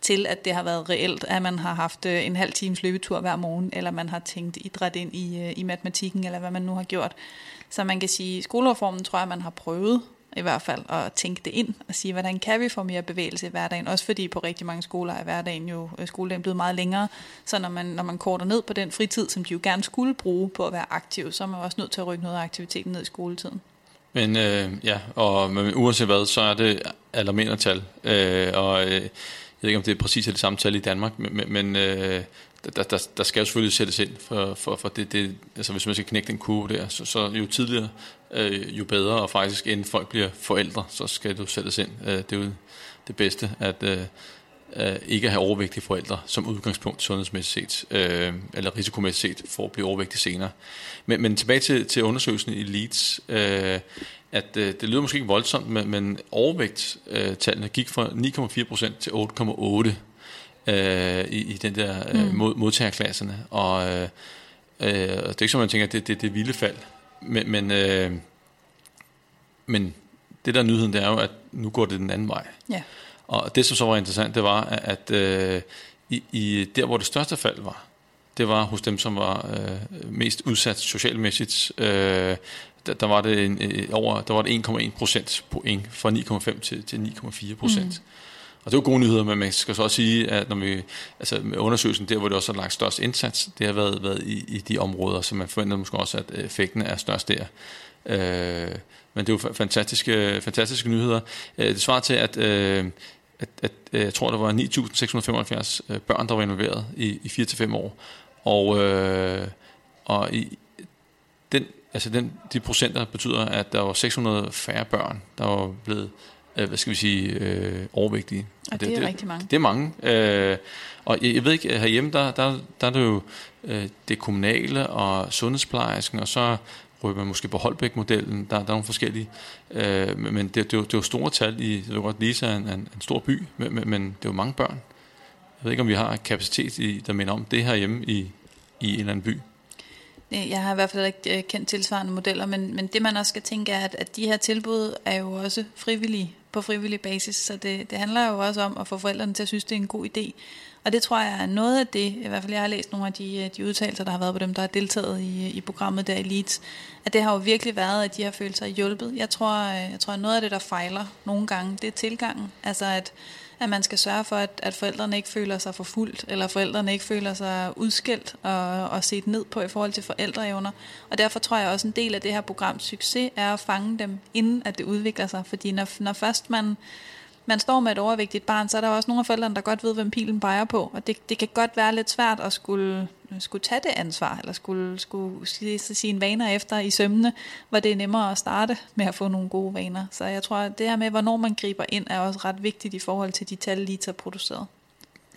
til at det har været reelt, at man har haft øh, en halv times løbetur hver morgen, eller man har tænkt idræt ind i, øh, i matematikken, eller hvad man nu har gjort. Så man kan sige, at skolereformen tror jeg, man har prøvet i hvert fald at tænke det ind og sige, hvordan kan vi få mere bevægelse i hverdagen? Også fordi på rigtig mange skoler er hverdagen jo øh, skoledagen blevet meget længere, så når man, når man korter ned på den fritid, som de jo gerne skulle bruge på at være aktiv, så er man også nødt til at rykke noget af aktiviteten ned i skoletiden. Men øh, ja, og men uanset hvad, så er det alarmerende tal, øh, og øh, jeg ved ikke, om det er præcis det samme tal i Danmark, men, men øh, der, der, der skal jo selvfølgelig sættes ind for, for, for det, det, altså hvis man skal knække den kurve der, så, så jo tidligere, øh, jo bedre, og faktisk inden folk bliver forældre, så skal det sættes ind. Øh, det er jo det bedste, at øh, øh, ikke at have overvægtige forældre som udgangspunkt sundhedsmæssigt set, øh, eller risikomæssigt set, for at blive overvægtig senere. Men, men tilbage til, til undersøgelsen i Leeds, øh, at øh, det lyder måske ikke voldsomt, men, men overvægtstallene øh, gik fra 9,4% til 8,8% øh, i, i den der øh, mm. mod, modtagerklasserne. Og, øh, øh, det er ikke som man tænker, at det, det, det er vilde fald. Men, men, øh, men det der nyheden, det er jo, at nu går det den anden vej. Ja. Og det, som så var interessant, det var, at øh, i, i der, hvor det største fald var, det var hos dem, som var øh, mest udsat socialmæssigt. Øh, der, der var det en, øh, over, der var det 1,1 procent point fra 9,5 til, til 9,4 procent. Mm. Og det er jo gode nyheder, men man skal så også sige, at når vi, altså med undersøgelsen, der hvor det også har lagt størst indsats, det har været, været i, i de områder, så man forventer måske også, at øh, effekten er størst der. Øh, men det er jo fantastiske, fantastiske nyheder. Øh, det svarer til, at, øh, at, at øh, jeg tror, der var 9.675 øh, børn, der var involveret i, i 4-5 år. Og, øh, og i den, altså den, de procenter betyder, at der var 600 færre børn, der var blevet øh, hvad skal vi sige, øh, overvægtige. Og det, det er det, rigtig mange. Det er mange. Øh, og jeg, jeg ved ikke, herhjemme, der, der, der er det jo øh, det kommunale og sundhedsplejersken, og så rykker man måske på Holbæk-modellen. Der, der er nogle forskellige. Øh, men det, det, er jo, det er jo store tal i, det er godt, Lisa er en, en, en stor by, men, men, men det er jo mange børn. Jeg ved ikke, om vi har kapacitet, i, der minder om det her hjemme i, i en eller anden by. Jeg har i hvert fald ikke øh, kendt tilsvarende modeller, men, men det man også skal tænke er, at, at de her tilbud er jo også frivillige, på frivillig basis, så det, det handler jo også om at få forældrene til at synes, det er en god idé. Og det tror jeg er noget af det, i hvert fald jeg har læst nogle af de, øh, de udtalelser, der har været på dem, der har deltaget i, øh, i programmet der i Leeds, at det har jo virkelig været, at de har følt sig hjulpet. Jeg tror, øh, jeg tror at noget af det, der fejler nogle gange, det er tilgangen. Altså at at man skal sørge for, at, at forældrene ikke føler sig forfulgt, eller forældrene ikke føler sig udskilt og, og set ned på i forhold til forældreevner. Og derfor tror jeg også, en del af det her programs succes er at fange dem, inden at det udvikler sig. Fordi når, når først man man står med et overvægtigt barn, så er der også nogle af forældrene, der godt ved, hvem pilen peger på. Og det, det kan godt være lidt svært at skulle, øh, skulle tage det ansvar, eller skulle, skulle sige sine vaner efter i sømne, hvor det er nemmere at starte med at få nogle gode vaner. Så jeg tror, at det her med, hvornår man griber ind, er også ret vigtigt i forhold til de tal, lige produceret.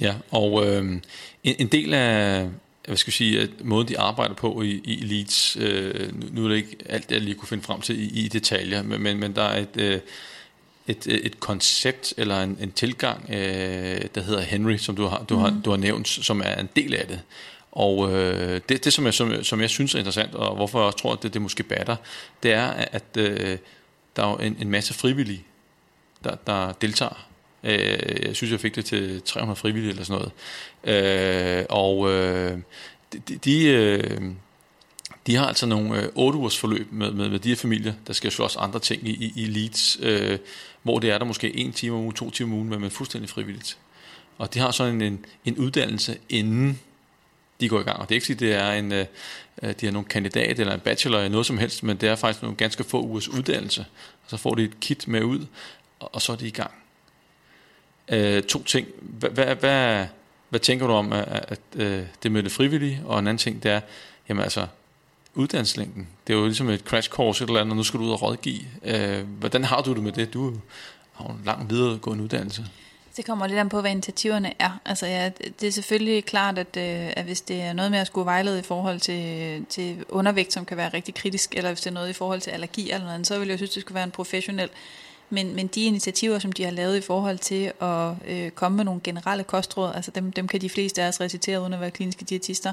Ja, og øh, en, en del af, hvad skal jeg sige, at måden de arbejder på i, i Leeds, øh, nu, nu er det ikke alt, jeg lige kunne finde frem til i, i detaljer, men, men, men der er et, øh, et, et koncept eller en, en tilgang, øh, der hedder Henry, som du har, du, mm. har, du har nævnt, som er en del af det. Og øh, det, det som, jeg, som, som jeg synes er interessant, og hvorfor jeg tror, at det, det måske batter, det er, at øh, der er en, en masse frivillige, der, der deltager. Øh, jeg synes, jeg fik det til 300 frivillige eller sådan noget. Øh, og øh, de, de, øh, de har altså nogle øh, 8 ugers forløb med, med, med de her familier, der skal slås andre ting i, i, i Leeds. Øh, hvor det er der måske en time om ugen, to timer om ugen, men, men fuldstændig frivilligt. Og de har sådan en, en uddannelse, inden de går i gang. Og det er ikke sige, det er en, øh, øh, de har nogle kandidat eller en bachelor eller noget som helst, men det er faktisk nogle ganske få ugers uddannelse. Og så får de et kit med ud, og, og så er de i gang. Øh, to ting. Hvad, hvad, hvad, hvad tænker du om at, at, at øh, det med det frivillige? Og en anden ting, det er, jamen altså, uddannelseslængden. Det er jo ligesom et crash course eller andet, og nu skal du ud og rådgive. Øh, hvordan har du det med det? Du har jo en lang videregående uddannelse. Det kommer lidt an på, hvad initiativerne er. Altså, ja, det er selvfølgelig klart, at, øh, at hvis det er noget med at skulle vejlede i forhold til, til undervægt, som kan være rigtig kritisk, eller hvis det er noget i forhold til allergi eller noget så vil jeg synes, det skulle være en professionel. Men, men de initiativer, som de har lavet i forhold til at øh, komme med nogle generelle kostråd, altså dem, dem kan de fleste af os recitere uden at være kliniske diætister,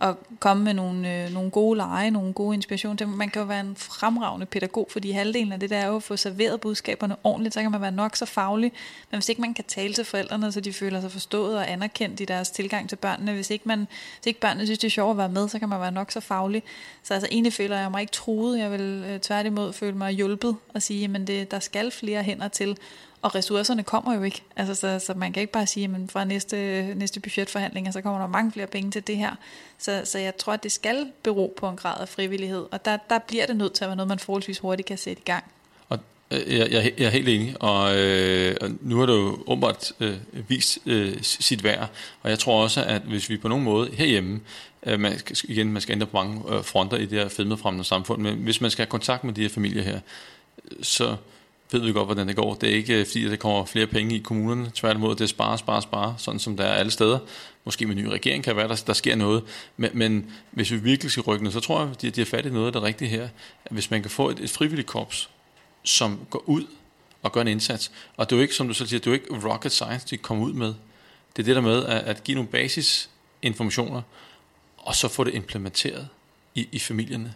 at komme med nogle, øh, nogle gode lege, nogle gode inspirationer. Man kan jo være en fremragende pædagog, fordi halvdelen af det der er jo at få serveret budskaberne ordentligt, så kan man være nok så faglig. Men hvis ikke man kan tale til forældrene, så de føler sig forstået og anerkendt i deres tilgang til børnene, hvis ikke, man, hvis ikke børnene synes, det er sjovt at være med, så kan man være nok så faglig. Så altså egentlig føler jeg mig ikke truet, jeg vil øh, tværtimod føle mig hjulpet og sige, at der skal flere hænder til, og ressourcerne kommer jo ikke. Altså, så, så man kan ikke bare sige, at fra næste, næste budgetforhandlinger, så kommer der mange flere penge til det her. Så, så jeg tror, at det skal bero på en grad af frivillighed, og der, der bliver det nødt til at være noget, man forholdsvis hurtigt kan sætte i gang. Og øh, jeg, jeg, jeg er helt enig, og, øh, og nu har du jo åbenbart øh, vist øh, sit værd, og jeg tror også, at hvis vi på nogen måde herhjemme, øh, man skal, igen, man skal ændre på mange øh, fronter i det her fedmefremmende samfund, men hvis man skal have kontakt med de her familier her, så ved vi godt, hvordan det går. Det er ikke øh, fordi, at der kommer flere penge i kommunerne. Tværtimod, det er spare, spare, spare, sådan som der er alle steder. Måske med en ny regering kan være, der, der sker noget. Men, men hvis vi virkelig skal rykke noget, så tror jeg, at de, de har fat i noget af det rigtige her. At hvis man kan få et, et frivilligt korps, som går ud og gør en indsats. Og det er jo ikke, som du så siger, det er jo ikke rocket science, de kommer ud med. Det er det der med at, at give nogle basisinformationer, og så få det implementeret i, i familierne.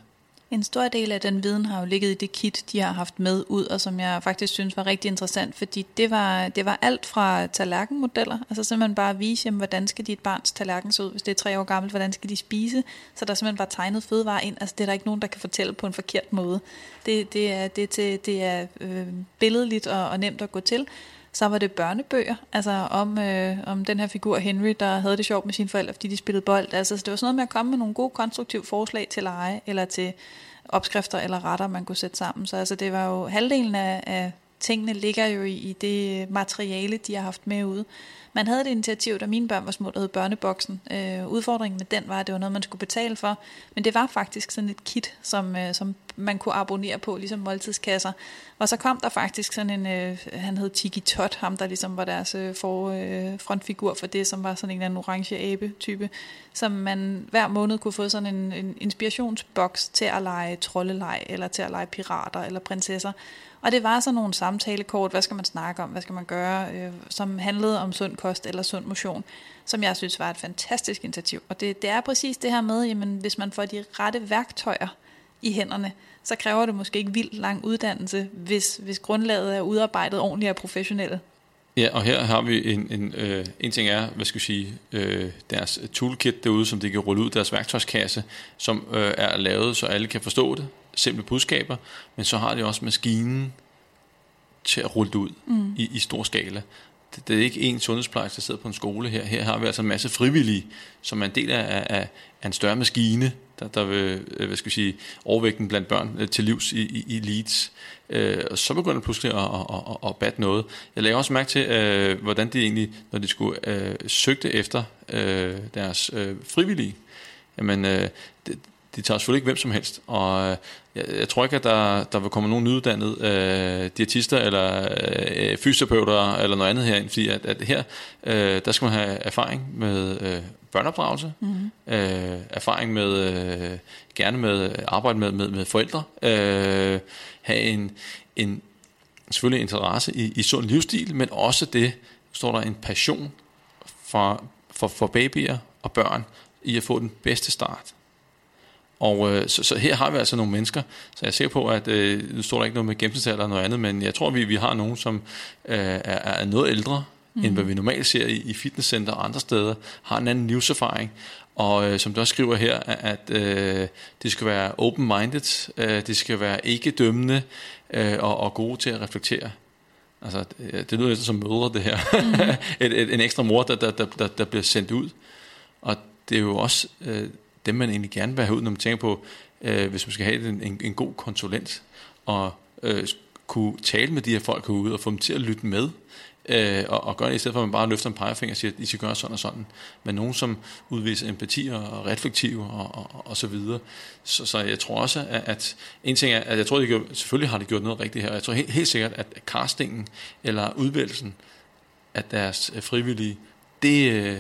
En stor del af den viden har jo ligget i det kit, de har haft med ud, og som jeg faktisk synes var rigtig interessant, fordi det var, det var alt fra tallerkenmodeller, altså simpelthen bare at vise, jamen, hvordan skal dit barns tallerken se ud, hvis det er tre år gammelt, hvordan skal de spise, så der simpelthen var tegnet fødevarer ind, altså det er der ikke nogen, der kan fortælle på en forkert måde. Det, det er, det, til, det er øh, billedligt og, og nemt at gå til, så var det børnebøger, altså om, øh, om den her figur Henry, der havde det sjovt med sine forældre, fordi de spillede bold. Altså, så det var sådan noget med at komme med nogle gode konstruktive forslag til lege, eller til opskrifter eller retter, man kunne sætte sammen. Så altså, det var jo halvdelen af, af tingene ligger jo i, i det materiale, de har haft med ude. Man havde et initiativ, da mine børn var små, der hed Børneboksen. Øh, udfordringen med den var, at det var noget, man skulle betale for. Men det var faktisk sådan et kit, som, øh, som man kunne abonnere på, ligesom måltidskasser. Og så kom der faktisk sådan en, øh, han hed Tiki Tot, ham der ligesom var deres øh, for, øh, frontfigur for det, som var sådan en eller anden orange abe-type, som man hver måned kunne få sådan en, en inspirationsboks til at lege trolleleg, eller til at lege pirater eller prinsesser. Og det var sådan nogle samtalekort, hvad skal man snakke om, hvad skal man gøre, øh, som handlede om sund kost eller sund motion, som jeg synes var et fantastisk initiativ. Og det, det er præcis det her med, jamen, hvis man får de rette værktøjer i hænderne, så kræver det måske ikke vildt lang uddannelse, hvis, hvis grundlaget er udarbejdet ordentligt og professionelt. Ja, og her har vi en, en, øh, en ting er, hvad skal vi sige, øh, deres toolkit derude, som de kan rulle ud, deres værktøjskasse, som øh, er lavet, så alle kan forstå det, simple budskaber, men så har de også maskinen til at rulle det ud mm. i, i stor skala. Det, det er ikke en sundhedsplejerske, der sidder på en skole her. Her har vi altså en masse frivillige, som er en del af, af, af en større maskine, der, der vil øh, hvad skal vi sige, overvægten blandt børn øh, til livs i, i, i Leeds. Øh, og så begynder det pludselig at, at, at, at batte noget. Jeg lagde også mærke til, øh, hvordan de egentlig, når de skulle øh, søgte efter øh, deres øh, frivillige, jamen, øh, det, de tager selvfølgelig ikke hvem som helst, og øh, jeg, jeg tror ikke, at der, der vil komme nogen nyuddannede øh, diætister eller øh, fysioterapeuter eller noget andet herind, fordi at, at her, øh, der skal man have erfaring med øh, børneopdragelse, mm-hmm. øh, erfaring med, øh, gerne med arbejde med, med, med forældre, øh, have en, en selvfølgelig interesse i, i sund livsstil, men også det, står der en passion for, for, for babyer og børn i at få den bedste start. Og øh, så, så her har vi altså nogle mennesker, så jeg er sikker på, at øh, nu står der ikke noget med gennemsnitsalder eller noget andet, men jeg tror, vi, vi har nogen, som øh, er, er noget ældre, mm. end hvad vi normalt ser i, i fitnesscenter og andre steder, har en anden livserfaring. Og øh, som du også skriver her, at øh, de skal være open-minded, øh, de skal være ikke dømmende øh, og, og gode til at reflektere. Altså, det, det lyder lidt som mødre, det her. Mm. et, et, en ekstra mor, der, der, der, der bliver sendt ud. Og det er jo også øh, dem, man egentlig gerne vil have ud, når man tænker på, øh, hvis man skal have en, en, en god konsulent, og øh, kunne tale med de her folk herude, og få dem til at lytte med, øh, og, og gøre det, i stedet for at man bare løfter en pegefinger og siger, at I skal gøre sådan og sådan, men nogen, som udviser empati og reflektiv og, og, og så videre. Så, så jeg tror også, at, at en ting er, at jeg tror, at de selvfølgelig har de gjort noget rigtigt her, jeg tror helt, helt sikkert, at castingen eller udvælgelsen af deres frivillige, det, øh,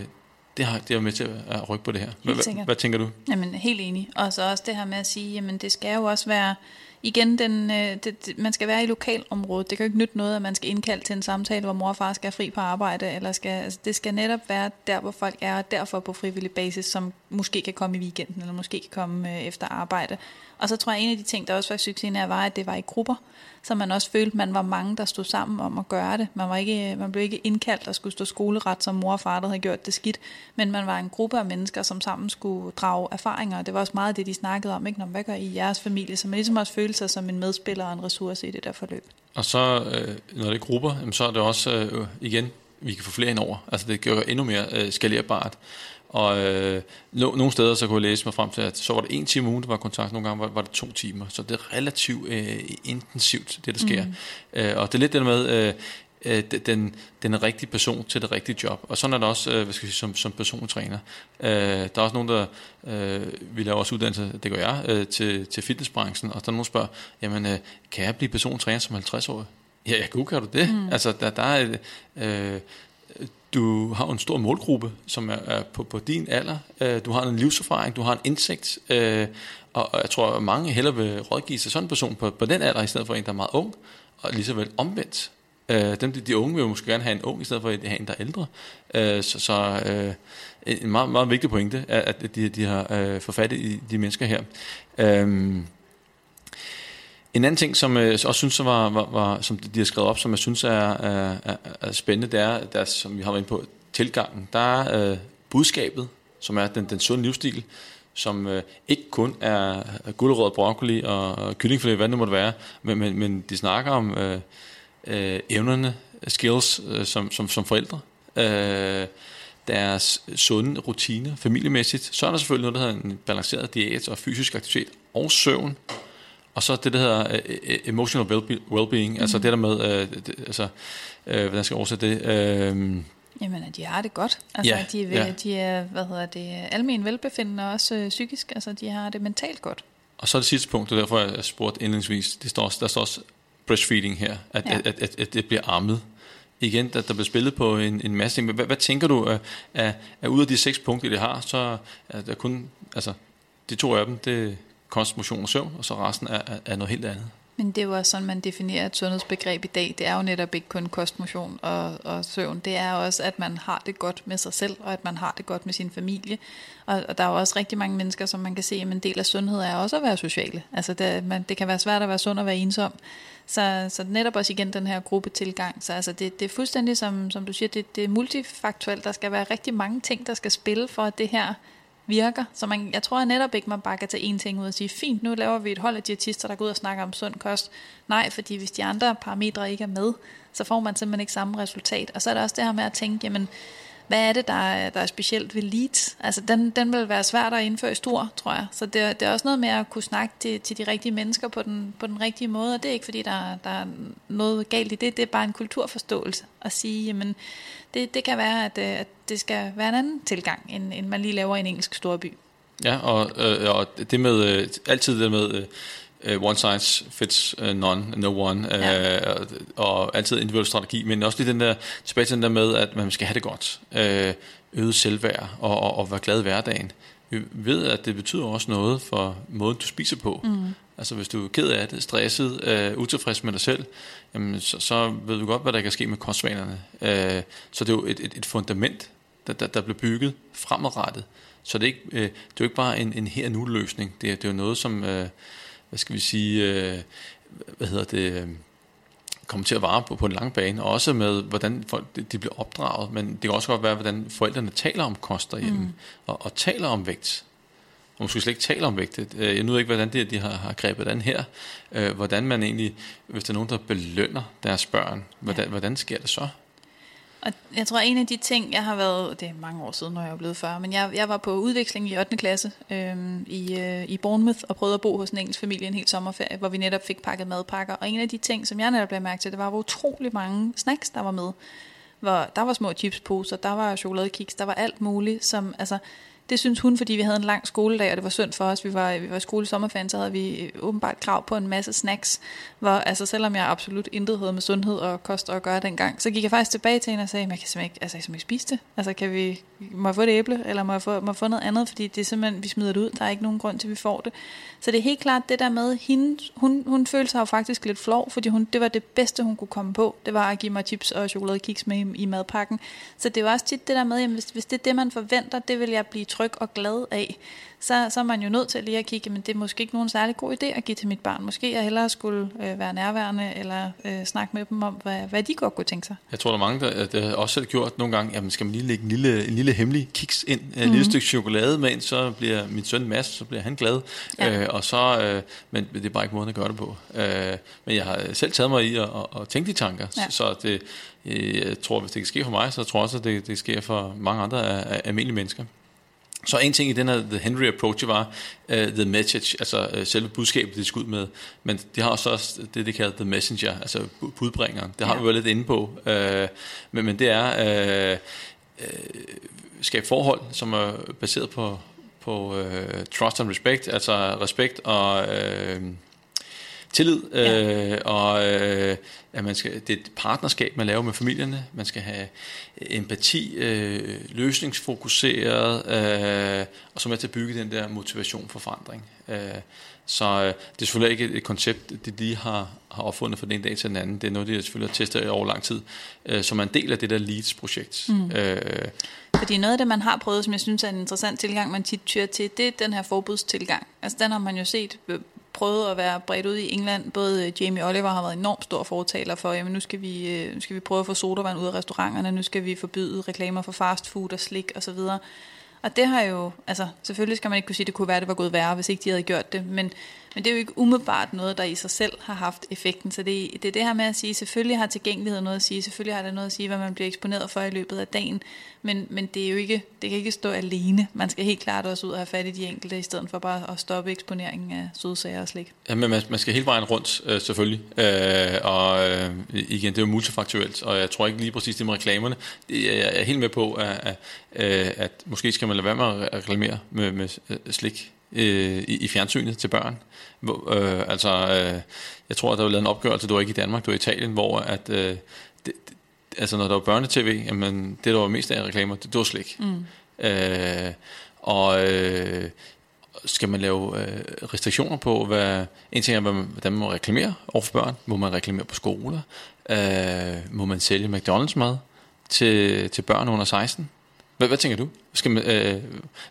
det har, det er med til at rykke på det her. Hvad, hvad, hvad tænker du? Jamen, helt enig. Og så også det her med at sige, jamen det skal jo også være, igen, den, øh, det, det, man skal være i lokalområdet. Det kan jo ikke nytte noget, at man skal indkalde til en samtale, hvor mor og far skal have fri på arbejde. Eller skal, altså, det skal netop være der, hvor folk er, og derfor på frivillig basis, som måske kan komme i weekenden, eller måske kan komme øh, efter arbejde. Og så tror jeg, en af de ting, der også var succesen af, var, at det var i grupper så man også følte, at man var mange, der stod sammen om at gøre det. Man, var ikke, øh, man blev ikke indkaldt og skulle stå skoleret, som mor og far, der havde gjort det skidt, men man var en gruppe af mennesker, som sammen skulle drage erfaringer. Det var også meget det, de snakkede om, ikke? Når, hvad gør I jeres familie? Så man ligesom også følte sig som en medspiller og en ressource i det der forløb. Og så, øh, når det er grupper, så er det også, øh, igen, vi kan få flere ind over. Altså det gør endnu mere øh, skalerbart. Og øh, no, nogle steder så kunne jeg læse mig frem til, at så var det en time om ugen, der var kontakt, nogle gange var, var det to timer. Så det er relativt øh, intensivt, det der sker. Mm. Øh, og det er lidt det med, øh, øh, den, den rigtige person til det rigtige job. Og sådan er det også øh, hvad skal jeg sige, som, som persontræner. Øh, der er også nogen, der øh, vil lave også uddannelse, det gør jeg, øh, til, til fitnessbranchen, og der er nogen, der spørger, jamen, øh, kan jeg blive persontræner som 50-årig? Ja, ja, gud, kan du det? Mm. Altså, der, der er... Øh, du har en stor målgruppe, som er, er på, på din alder. Øh, du har en livserfaring, du har en indsigt, øh, og, og jeg tror, at mange hellere vil rådgive sig sådan en person på, på den alder, i stedet for en, der er meget ung, og lige så vel omvendt. Øh, dem, de, de unge vil jo måske gerne have en ung, i stedet for at have en, der er ældre. Øh, så så øh, en meget, meget vigtig pointe er, at de, de har øh, fået fat i de mennesker her. Øh, En anden ting, som øh, jeg også synes, var, var, var, som de har skrevet op, som jeg synes er, er, er, er spændende, det er, der, som vi har været inde på, tilgangen. Der er øh, budskabet, som er den, den sunde livsstil, som øh, ikke kun er gulerød, broccoli og, og kyllingfilet, hvad det måtte være, men, men, men de snakker om øh, øh, evnerne, skills øh, som, som, som forældre, øh, deres sunde rutiner, familiemæssigt. Så er der selvfølgelig noget, der hedder en balanceret diæt og fysisk aktivitet og søvn. Og så det, der hedder uh, emotional well-being, mm. altså det der med, uh, det, altså, uh, hvordan skal jeg oversætte det? Uh, Jamen, at de har det godt. Altså, ja, de, ja. de er, hvad hedder det, almen velbefindende og også øh, psykisk. Altså, de har det mentalt godt. Og så det sidste punkt, og derfor jeg spurgte indledningsvis, det står, der står også breastfeeding her, at, ja. at, at, at, at det bliver ammet. Igen, der, der bliver spillet på en, en masse ting. Hvad, hvad tænker du, at, at, at ud af de seks punkter, de har, så er der kun, altså, de to af dem, det er kost, motion og søvn, og så resten er, er, er noget helt andet. Men det er jo også sådan, man definerer et sundhedsbegreb i dag. Det er jo netop ikke kun kostmotion og, og søvn. Det er også, at man har det godt med sig selv, og at man har det godt med sin familie. Og, og der er jo også rigtig mange mennesker, som man kan se, at en del af sundhed er også at være sociale. Altså det, man, det kan være svært at være sund og være ensom. Så, så netop også igen den her gruppetilgang. Så altså det, det er fuldstændig, som, som du siger, det, det er multifaktuelt. Der skal være rigtig mange ting, der skal spille for, at det her virker. Så man, jeg tror netop ikke, man bare kan tage én ting ud og sige, fint, nu laver vi et hold af diætister, der går ud og snakker om sund kost. Nej, fordi hvis de andre parametre ikke er med, så får man simpelthen ikke samme resultat. Og så er der også det her med at tænke, jamen, hvad er det, der er, der er specielt ved leads? Altså, den, den vil være svært at indføre i stor, tror jeg. Så det, det er også noget med at kunne snakke til, til de rigtige mennesker på den, på den rigtige måde, og det er ikke, fordi der, der er noget galt i det, det er bare en kulturforståelse at sige, jamen, det, det kan være, at, øh, at det skal være en anden tilgang, end, end man lige laver i en engelsk storby. Ja, og, øh, og det med, øh, altid det med, øh, uh, one size fits uh, none, no one, uh, ja. og, og altid individuel strategi, men også lige den der, tilbage til den der med, at man skal have det godt, uh, øget selvværd og, og, og være glad i hverdagen. Vi ved, at det betyder også noget for måden, du spiser på. Mm. Altså hvis du er ked af det, stresset, øh, utilfreds med dig selv, jamen, så, så ved du godt, hvad der kan ske med kostvanerne. Øh, så det er jo et, et, et fundament, der, der, der bliver bygget fremadrettet. Så det er, ikke, øh, det er jo ikke bare en, en her-nu løsning. Det er, det er jo noget, som, øh, hvad skal vi sige, øh, hvad hedder det, øh, kommer til at vare på, på en lang bane. Og også med, hvordan folk de bliver opdraget. Men det kan også godt være, hvordan forældrene taler om kost derhjemme. Mm. Og, og taler om vægt og måske slet ikke taler om vægt. Øh, jeg ved ikke, hvordan det, de har, har grebet den her. Øh, hvordan man egentlig, hvis der er nogen, der belønner deres børn, hvordan, ja. hvordan sker det så? Og jeg tror, en af de ting, jeg har været, det er mange år siden, når jeg er blevet 40, men jeg, jeg var på udveksling i 8. klasse øhm, i, øh, i Bournemouth og prøvede at bo hos en engelsk familie en hel sommerferie, hvor vi netop fik pakket madpakker. Og en af de ting, som jeg netop blev mærke til, det var, hvor utrolig mange snacks, der var med. Hvor der var små chipsposer, der var chokoladekiks, der var alt muligt, som, altså, det synes hun, fordi vi havde en lang skoledag, og det var synd for os. Vi var, vi var i skole sommerferien, så havde vi øh, åbenbart krav på en masse snacks. Hvor, altså selvom jeg absolut intet havde med sundhed og kost at gøre dengang, så gik jeg faktisk tilbage til hende og sagde, jeg kan simpelthen ikke, altså, jeg kan ikke spise det. Altså kan vi, må jeg få et æble, eller må jeg få, må jeg få noget andet, fordi det er simpelthen, vi smider det ud. Der er ikke nogen grund til, at vi får det. Så det er helt klart det der med, hende, hun, hun følte sig jo faktisk lidt flov, fordi hun, det var det bedste, hun kunne komme på. Det var at give mig chips og chokoladekiks med i, i madpakken. Så det var også tit det der med, jamen, hvis, hvis det er det, man forventer, det vil jeg blive tryg og glad af så, så er man jo nødt til lige at kigge, men det er måske ikke nogen særlig god idé at give til mit barn. Måske jeg hellere skulle øh, være nærværende, eller øh, snakke med dem om, hvad, hvad de godt kunne tænke sig. Jeg tror, der er mange, der, der også selv gjort nogle gange, jamen skal man lige lægge en lille, en lille hemmelig kiks ind, mm-hmm. lille mhm. stykke chokolade med ind, så bliver min søn Mads, så bliver han glad. Ja. Øh, og så, øh, men det er bare ikke måden at gøre det på. Øh, men jeg har selv taget mig i at, at, at tænke de tanker, ja. så det, øh, jeg tror, hvis det kan ske for mig, så tror jeg også, at det, det sker for mange andre almindelige mennesker. Så en ting i den her The Henry Approach var uh, The Message, altså uh, selve budskabet, de skulle ud med. Men de har også, det, de kalder The Messenger, altså budbringeren. Det har ja. vi jo lidt inde på. Uh, men, men det er uh, uh, skabe forhold, som er baseret på, på uh, trust and respect, altså respekt og... Uh, tillid, ja. øh, og øh, at man skal, det er et partnerskab, man laver med familierne. Man skal have empati, øh, løsningsfokuseret, øh, og så med til at bygge den der motivation for forandring. Øh, så øh, det er selvfølgelig ikke et, et koncept, det de har, har opfundet fra den ene dag til den anden. Det er noget, de selvfølgelig har testet over lang tid, øh, som er en del af det der LEADS-projekt. Mm. Øh, fordi noget af det, man har prøvet, som jeg synes er en interessant tilgang, man tit tyrer til, det er den her forbudstilgang. Altså den har man jo set prøvet at være bredt ud i England. Både øh, Jamie Oliver har været enormt stor fortaler for, jamen nu skal vi, øh, nu skal vi prøve at få sodavand ud af restauranterne, nu skal vi forbyde reklamer for fast food og slik osv. Og det har jo, altså selvfølgelig skal man ikke kunne sige, at det kunne være, at det var gået værre, hvis ikke de havde gjort det, men men det er jo ikke umiddelbart noget, der i sig selv har haft effekten. Så det, det er det her med at sige, selvfølgelig har tilgængelighed noget at sige, selvfølgelig har det noget at sige, hvad man bliver eksponeret for i løbet af dagen, men, men det er jo ikke, det kan ikke stå alene. Man skal helt klart også ud og have fat i de enkelte, i stedet for bare at stoppe eksponeringen af sødsager og slik. Ja, men man, man skal hele vejen rundt, øh, selvfølgelig. Øh, og øh, igen, det er jo multifaktuelt, og jeg tror ikke lige præcis det med reklamerne. Jeg er helt med på, at, at, at, at måske skal man lade være med at reklamere med, med øh, slik øh, i, i fjernsynet til børn. Hvor, øh, altså, øh, jeg tror, at der var lavet en opgørelse, det var ikke i Danmark, det var i Italien, hvor at, øh, det, det, altså når der var børnetv, jamen, det der var mest af reklamer, det, det var slik. Mm. Øh, og øh, skal man lave øh, restriktioner på, hvad, en ting er, hvad man, hvordan man må reklamere over for børn, må man reklamere på skoler, øh, må man sælge McDonald's mad til, til børn under 16, hvad, hvad tænker du? Skal man, øh,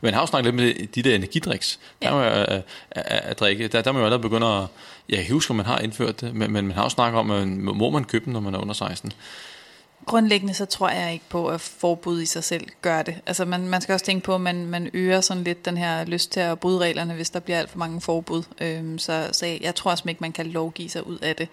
man har jo snakket lidt med de der energidriks. Ja. Der må jeg øh, at drikke. Der, der må jo allerede begynde at... Jeg kan huske, at man har indført det, men, men man har jo snakket om, at må man købe den, når man er under 16? Grundlæggende så tror jeg ikke på, at forbud i sig selv gør det. Altså man, man skal også tænke på, at man, man øger sådan lidt den her lyst til at bryde reglerne, hvis der bliver alt for mange forbud. Øhm, så, så jeg tror også ikke, man kan lovgive sig ud af det.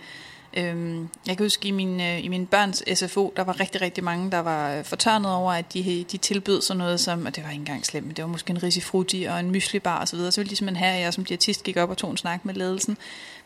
Øhm, jeg kan huske, i min, øh, i min børns SFO, der var rigtig, rigtig mange, der var øh, fortørnet over, at de, de tilbød sådan noget som, og det var ikke engang slemt, men det var måske en risifrutti og en myslibar osv., så, videre. så ville de simpelthen have, at jeg som diætist gik op og tog en snak med ledelsen.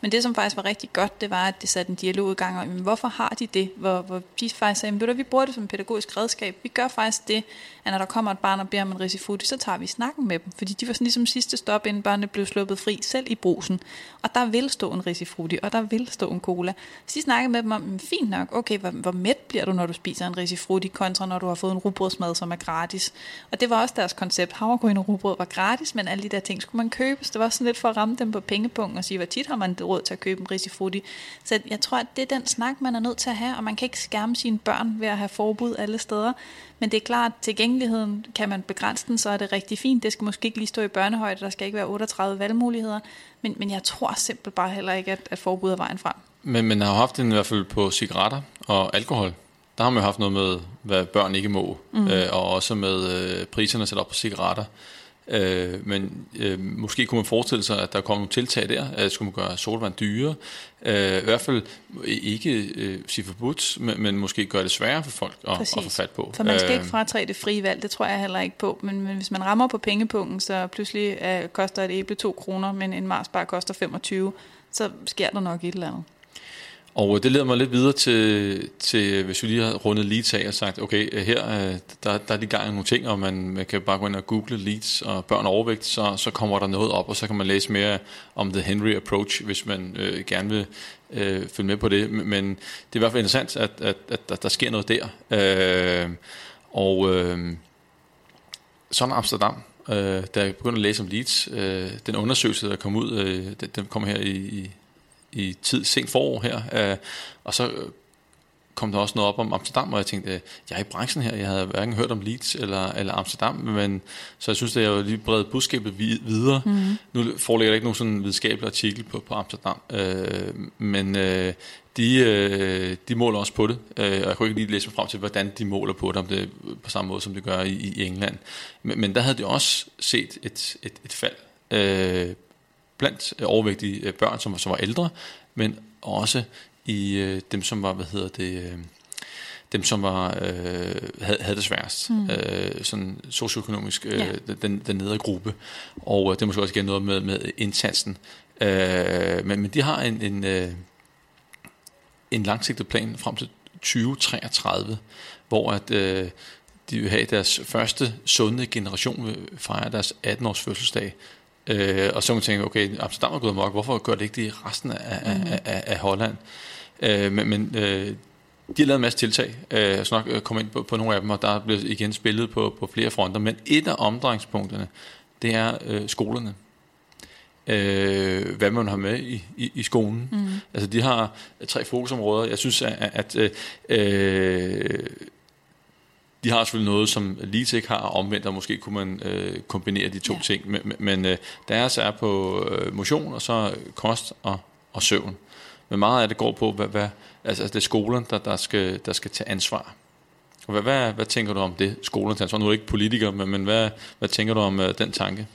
Men det, som faktisk var rigtig godt, det var, at det satte en dialog i gang om, hvorfor har de det? Hvor, hvor de faktisk sagde, at vi bruger det som pædagogisk redskab. Vi gør faktisk det, at når der kommer et barn og beder om en risifrutti, så tager vi snakken med dem. Fordi de var sådan ligesom sidste stop, inden børnene blev sluppet fri, selv i brusen. Og der vil stå en risifrutti, og der vil stå en cola. Så de snakkede med dem om, mm, fint nok, okay, hvor, hvor mæt bliver du, når du spiser en risifrutti, kontra når du har fået en rugbrødsmad, som er gratis. Og det var også deres koncept. Havregryn og rugbrød var gratis, men alle de der ting skulle man købe. Så det var sådan lidt for at ramme dem på pengepunkten og sige, hvor tit har man råd til at købe en risifrutti. Så jeg tror, at det er den snak, man er nødt til at have, og man kan ikke skærme sine børn ved at have forbud alle steder. Men det er klart, at tilgængeligheden, kan man begrænse den, så er det rigtig fint. Det skal måske ikke lige stå i børnehøjde, der skal ikke være 38 valgmuligheder. Men, men jeg tror simpelthen bare heller ikke, at, at forbud er vejen frem. Men man har haft den i hvert fald på cigaretter og alkohol. Der har man jo haft noget med, hvad børn ikke må, mm. øh, og også med øh, priserne sat op på cigaretter. Øh, men øh, måske kunne man forestille sig, at der kommer nogle tiltag der, at skulle man gøre solvand dyre. Øh, I hvert fald ikke øh, sige forbudt, men, men måske gøre det sværere for folk at, at få fat på. For man skal øh, ikke fratræde det frie valg, det tror jeg heller ikke på. Men, men hvis man rammer på pengepunkten, så pludselig øh, koster et æble 2 kroner, men en Mars bare koster 25, så sker der nok et eller andet. Og øh, det leder mig lidt videre til, til øh, hvis vi lige har rundet Leeds af og sagt, okay, øh, her der, der er lige gang nogle ting, og man, man kan bare gå ind og google leads og børn overvægt, så, så kommer der noget op, og så kan man læse mere om The Henry Approach, hvis man øh, gerne vil øh, følge med på det. Men det er i hvert fald interessant, at, at, at, at der sker noget der. Øh, og øh, sådan Amsterdam, øh, da jeg begyndte at læse om leads, øh, den undersøgelse, der kom ud, øh, den, den kom her i, i i tid, sent forår her, øh, og så kom der også noget op om Amsterdam, og jeg tænkte, jeg er i branchen her, jeg havde hverken hørt om Leeds eller, eller Amsterdam, men så jeg synes, at jeg var lige bredt budskabet videre. Mm. Nu foreligger der ikke nogen sådan videnskabelig artikel på, på Amsterdam, øh, men øh, de, øh, de måler også på det, øh, og jeg kunne ikke lige læse mig frem til, hvordan de måler på det, om det er på samme måde, som det gør i, i England. Men, men der havde de også set et, et, et fald øh, blandt øh, overvægtige øh, børn, som, som var ældre, men også i øh, dem, som var, hvad hedder det, øh, dem, som var, øh, havde, havde det sværest, mm. øh, sådan socioøkonomisk, øh, ja. den, den nedre gruppe. Og øh, det er måske også igen noget med, med indsatsen. Øh, men, men de har en, en, øh, en langsigtet plan frem til 2033, hvor at, øh, de vil have deres første sunde generation vil fejre deres 18-års fødselsdag Øh, og så kan man tænke, okay, Amsterdam er gået amok, hvorfor gør det ikke det i resten af, mm. af, af, af Holland? Øh, men men øh, de har lavet en masse tiltag, øh, jeg skal nok øh, komme ind på, på nogle af dem, og der er blevet igen spillet på, på flere fronter, men et af omdrejningspunkterne, det er øh, skolerne. Øh, hvad man har med i, i, i skolen. Mm. Altså de har tre fokusområder. Jeg synes, at, at øh, de har selvfølgelig noget, som ikke har, omvendt, og måske kunne man øh, kombinere de to ja. ting. Men, men øh, deres er på øh, motion, og så kost og, og søvn. Men meget af det går på, hvad, hvad, altså det er skolen, der, der, skal, der skal tage ansvar. Og hvad, hvad, hvad tænker du om det, skolen tager ansvar? Nu er du ikke politiker, men, men hvad, hvad tænker du om øh, den tanke?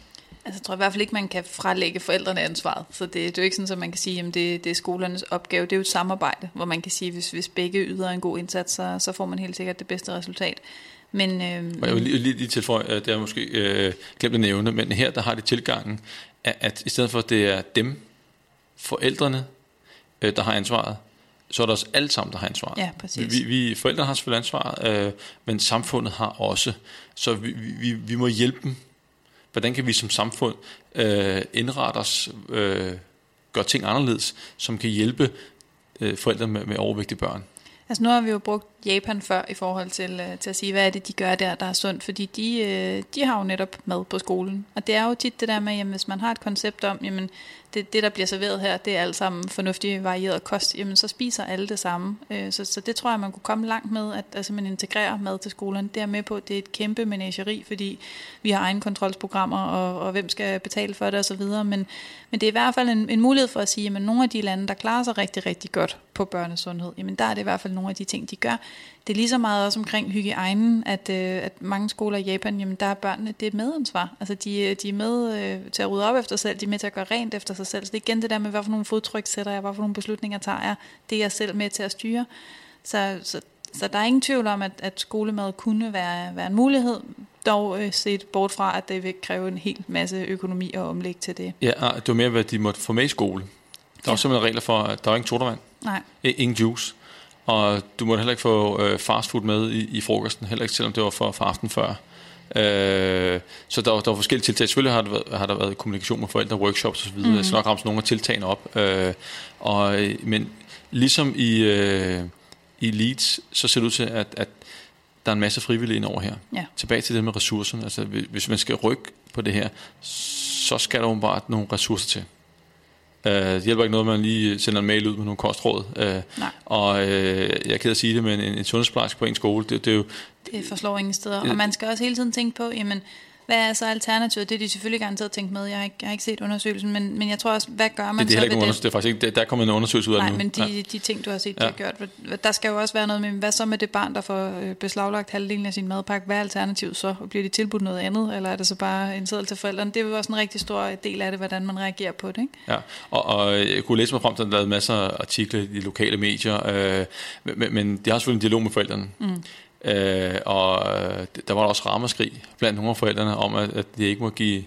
Altså, jeg tror i hvert fald ikke, man kan frelægge forældrene ansvaret. Så det, det er jo ikke sådan, at man kan sige, at det, det er skolernes opgave. Det er jo et samarbejde, hvor man kan sige, at hvis, hvis begge yder en god indsats, så, så får man helt sikkert det bedste resultat. Men, øh, jeg vil lige, lige, lige tilføje, det er måske øh, glemt at nævne, men her der har de tilgangen, at, at i stedet for at det er dem, forældrene, øh, der har ansvaret, så er der os alle sammen, der har ansvaret. Ja, præcis. Vi, vi forældrene har selvfølgelig ansvaret, øh, men samfundet har også. Så vi, vi, vi må hjælpe dem Hvordan kan vi som samfund øh, indrette os, øh, gøre ting anderledes, som kan hjælpe øh, forældre med, med overvægtige børn? Altså nu har vi jo brugt Japan før i forhold til, øh, til at sige, hvad er det, de gør der, der er sundt, fordi de, øh, de har jo netop mad på skolen. Og det er jo tit det der med, jamen, hvis man har et koncept om, jamen, det, det, der bliver serveret her, det er alt sammen fornuftig varieret kost, jamen så spiser alle det samme. Øh, så, så det tror jeg, man kunne komme langt med, at altså, man integrerer mad til skolen. Det er med på, det er et kæmpe menageri, fordi vi har egen kontrolsprogrammer, og, og hvem skal betale for det osv. Men, men det er i hvert fald en, en mulighed for at sige, at nogle af de lande, der klarer sig rigtig, rigtig godt på børnesundhed, jamen der er det i hvert fald nogle af de ting, de gør det er lige så meget også omkring hygiejnen, at, øh, at mange skoler i Japan, jamen der er børnene, det er medansvar. Altså de, øh, de er med øh, til at rydde op efter sig selv, de er med til at gøre rent efter sig selv. Så det er igen det der med, hvad for nogle fodtryk sætter jeg, hvad for nogle beslutninger tager jeg, det er jeg selv med til at styre. Så, så, så der er ingen tvivl om, at, at skolemad kunne være, være en mulighed, dog øh, set bort fra, at det vil kræve en hel masse økonomi og omlæg til det. Ja, det var mere, hvad de måtte få med i skole. Der var ja. simpelthen regler for, at der var ingen sodavand. Nej. Ingen juice. Og du måtte heller ikke få øh, fastfood med i, i frokosten, heller ikke selvom det var for, for aften før. Øh, så der, der var forskellige tiltag. Selvfølgelig har der været, har der været kommunikation med forældre, workshops osv. Mm. Jeg skal nok ramme nogle af tiltagene op. Øh, og, men ligesom i, øh, i Leeds, så ser det ud til, at, at der er en masse frivillige ind over her. Ja. Tilbage til det med ressourcerne. Altså, hvis man skal rykke på det her, så skal der bare nogle ressourcer til. Uh, det hjælper ikke noget, at man lige sender en mail ud med nogle kostråd. Uh, Nej. Og uh, jeg er ked at sige det, men en, en sundhedsplejerske på en skole, det, det er jo... Det forslår ingen steder. Og man skal også hele tiden tænke på, jamen, hvad er så alternativet? Det er de selvfølgelig garanteret tænkt med. Jeg har ikke, jeg har ikke set undersøgelsen, men, men jeg tror også, hvad gør man det, det så ved det? Det er faktisk ikke, der er kommet en undersøgelse ud af Nej, nu. men de, ja. de ting, du har set, ja. de har gjort. Der skal jo også være noget med, hvad så med det barn, der får øh, beslaglagt halvdelen af sin madpakke? Hvad er alternativet så? Bliver de tilbudt noget andet, eller er det så bare en seddel til forældrene? Det er jo også en rigtig stor del af det, hvordan man reagerer på det. Ikke? Ja, og, og jeg kunne læse mig frem til, at der er lavet masser af artikler i de lokale medier, øh, men, men de har selvfølgelig en dialog med forældrene. Mm. Øh, og øh, der var der også ramaskrig blandt nogle af forældrene om, at, at de ikke må give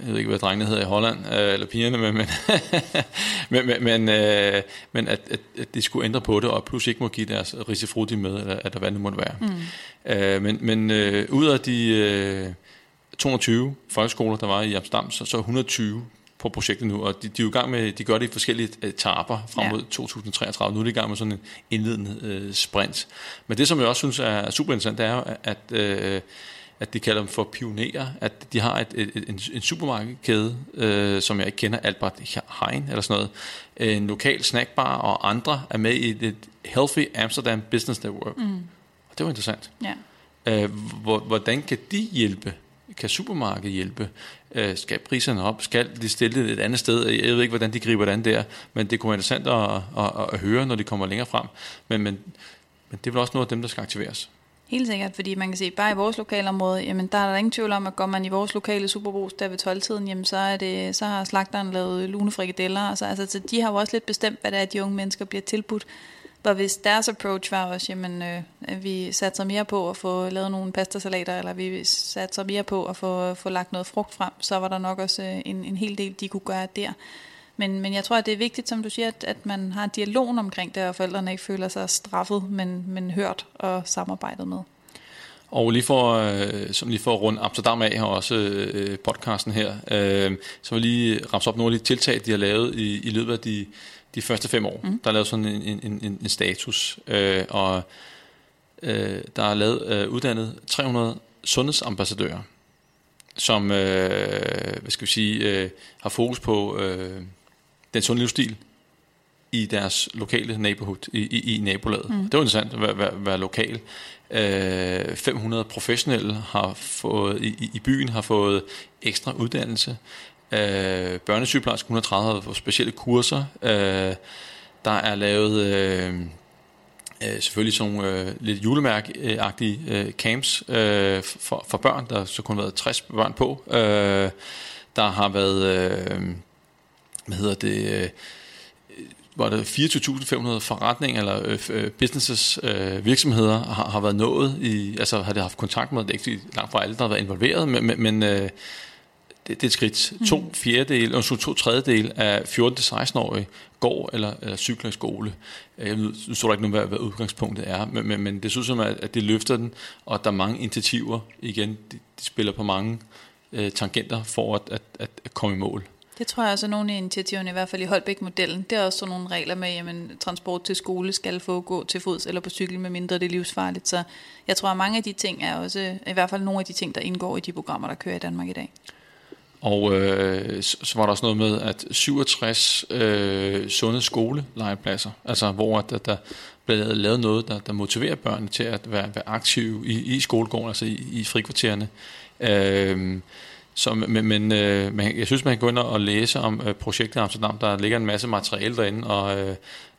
jeg ved ikke, hvad drengene hedder i Holland, øh, eller pigerne, men, men, men, men, men, øh, men at, at, at de skulle ændre på det, og pludselig ikke må give deres risifrutti med, eller at der hvad det måtte være. Mm. Øh, men men øh, ud af de øh, 220 folkeskoler, der var i Amsterdam, så, så 120 på projektet nu, og de, de er jo i gang med, de gør det i forskellige etaper frem mod ja. 2033. Nu er de i gang med sådan en indledende øh, sprint. Men det, som jeg også synes er super interessant, det er jo, at, øh, at de kalder dem for pionerer, at de har et, et, et, en, en supermarkedkæde, øh, som jeg ikke kender, Albert Hein eller sådan noget, en lokal snackbar og andre er med i et Healthy Amsterdam Business Network. Mm. Og det var interessant. Ja. Øh, hvordan kan de hjælpe kan supermarkedet hjælpe? Øh, skal priserne op? Skal de stille det et andet sted? Jeg ved ikke, hvordan de griber det an der, men det kunne være interessant at, at, at høre, når de kommer længere frem. Men, men, men det er vel også noget af dem, der skal aktiveres. Helt sikkert, fordi man kan se, bare i vores lokalområde, jamen der er der ingen tvivl om, at går man i vores lokale superbrus der ved 12-tiden, jamen så, er det, så har slagteren lavet lunefrikadeller, og så, altså, så de har jo også lidt bestemt, hvad det er, de unge mennesker bliver tilbudt. Hvor hvis deres approach var også, jamen øh, vi satser mere på at få lavet nogle pastasalater, eller vi satser mere på at få, få lagt noget frugt frem, så var der nok også øh, en, en hel del, de kunne gøre der. Men, men jeg tror, at det er vigtigt, som du siger, at, at man har dialogen omkring det, og forældrene ikke føler sig straffet, men, men hørt og samarbejdet med. Og lige for, øh, som lige for at runde Amsterdam af, har også øh, podcasten her, øh, så vil jeg lige ramse op nogle af de tiltag, de har lavet i, i løbet af de de første fem år. Mm. Der er lavet sådan en, en, en, en status, øh, og øh, der er lavet øh, uddannet 300 sundhedsambassadører, som øh, hvad skal vi sige, øh, har fokus på øh, den sunde livsstil i deres lokale neighborhood, i, i, i nabolaget. Mm. Det var interessant at være, være, være lokal. Øh, 500 professionelle har fået i, i byen har fået ekstra uddannelse. Øh, børnesygeplejerske 130 for specielle kurser. Øh, der er lavet øh, øh, selvfølgelig sådan nogle øh, lidt julemærkeagtige øh, camps øh, for, for børn. Der har så kun været 60 børn på. Øh, der har været, øh, hvad hedder det... Øh, var det 24.500 forretninger eller øh, øh, businesses, øh, virksomheder har, har været nået i, altså har det haft kontakt med, det er ikke langt fra alle, der har været involveret, men, men, men øh, det, det er et skridt. Mm. To fjerdedel, og to tredjedel af 14-16-årige går eller, eller cykler i skole. Øh, jeg nu står der ikke noget, hvad, hvad udgangspunktet er, men, men, men det synes som, at, at det løfter den, og der er mange initiativer, igen, de, de spiller på mange øh, tangenter for at, at, at, at komme i mål. Det tror jeg også er nogle af initiativerne, i hvert fald i Holbæk-modellen. Det er også sådan nogle regler med, at transport til skole skal få gå til fods eller på cykel, med mindre det er livsfarligt. Så jeg tror, at mange af de ting er også, i hvert fald nogle af de ting, der indgår i de programmer, der kører i Danmark i dag. Og øh, så var der også noget med, at 67 øh, sunde skolelegepladser, altså hvor der, der blev lavet noget, der, der motiverer børnene til at være, være aktive i, i skolegården, altså i, i frikvartererne. Øh, så, men men øh, man, jeg synes, man kan gå ind og læse om øh, projektet i Amsterdam. Der ligger en masse materiale derinde, og øh,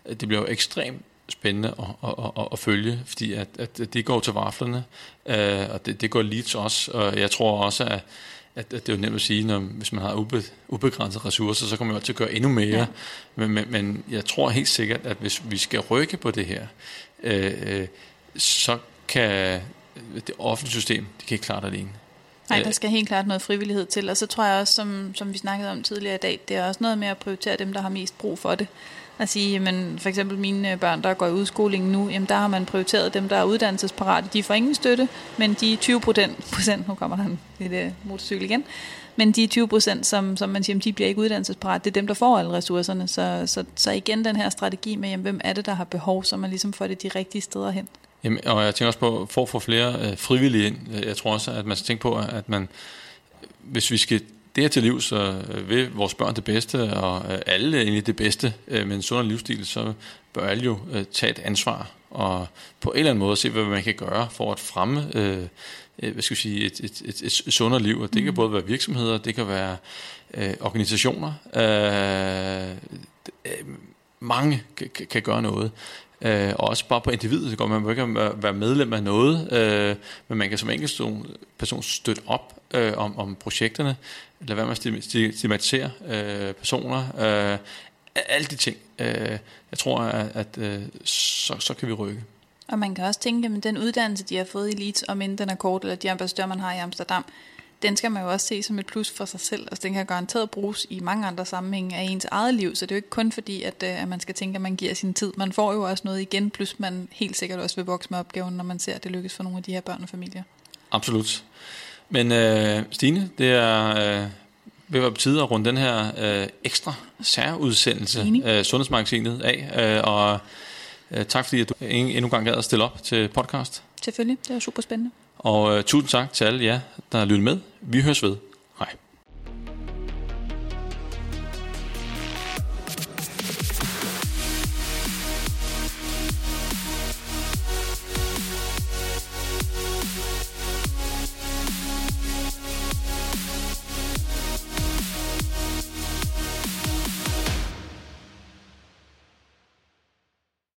det bliver jo ekstremt spændende at, at, at, at følge, fordi at, at det går til vaflerne, øh, og det, det går lige til os. Og jeg tror også, at, at, at det er jo nemt at sige, når, hvis man har ube, ubegrænsede ressourcer, så kommer man jo at gøre endnu mere. Ja. Men, men, men jeg tror helt sikkert, at hvis vi skal rykke på det her, øh, øh så kan det offentlige system, det kan ikke klare det alene. Nej, der skal helt klart noget frivillighed til. Og så tror jeg også, som, som vi snakkede om tidligere i dag, det er også noget med at prioritere dem, der har mest brug for det. At sige, men for eksempel mine øh, børn, der går i udskolingen nu, jamen der har man prioriteret dem, der er uddannelsesparate. De får ingen støtte, men de 20 procent, nu kommer der en lille øh, motorcykel igen, men de 20 procent, som, som man siger, de bliver ikke uddannelsesparate, det er dem, der får alle ressourcerne. Så, så, så igen den her strategi med, jamen, hvem er det, der har behov, så man ligesom får det de rigtige steder hen. Jamen, og jeg tænker også på, for at få flere øh, frivillige ind, jeg tror også, at man skal tænke på, at man, hvis vi skal det her til liv, så øh, vil vores børn det bedste, og øh, alle egentlig det bedste øh, med en sund livsstil, så bør alle jo tage et ansvar, og på en eller anden måde se, hvad man kan gøre for at fremme øh, hvad skal jeg sige, et, et, et, et sundere liv. Og det kan mm. både være virksomheder, det kan være øh, organisationer. Øh, mange kan, kan gøre noget. Øh, og også bare på individet, så går man ikke være medlem af noget, øh, men man kan som enkelt person støtte op øh, om, om projekterne, lade være med at stigmatisere øh, personer, øh, alle de ting. Øh, jeg tror, at, at øh, så, så kan vi rykke. Og man kan også tænke, at den uddannelse, de har fået i Leeds, om inden den er kort, eller de ambassadører, man har i Amsterdam, den skal man jo også se som et plus for sig selv. Altså, den kan garanteret bruges i mange andre sammenhænge af ens eget liv, så det er jo ikke kun fordi, at, øh, at man skal tænke, at man giver sin tid. Man får jo også noget igen, plus man helt sikkert også vil vokse med opgaven, når man ser, at det lykkes for nogle af de her børn og familier. Absolut. Men øh, Stine, det er øh, ved at være på tide at runde den her øh, ekstra særudsendelse af øh, Sundhedsmagasinet af, øh, og øh, tak fordi at du endnu en gang gad at stille op til podcast. Selvfølgelig, det var super spændende. Og øh, tusind tak til alle jer, der har lyttet med. Vi høres ved.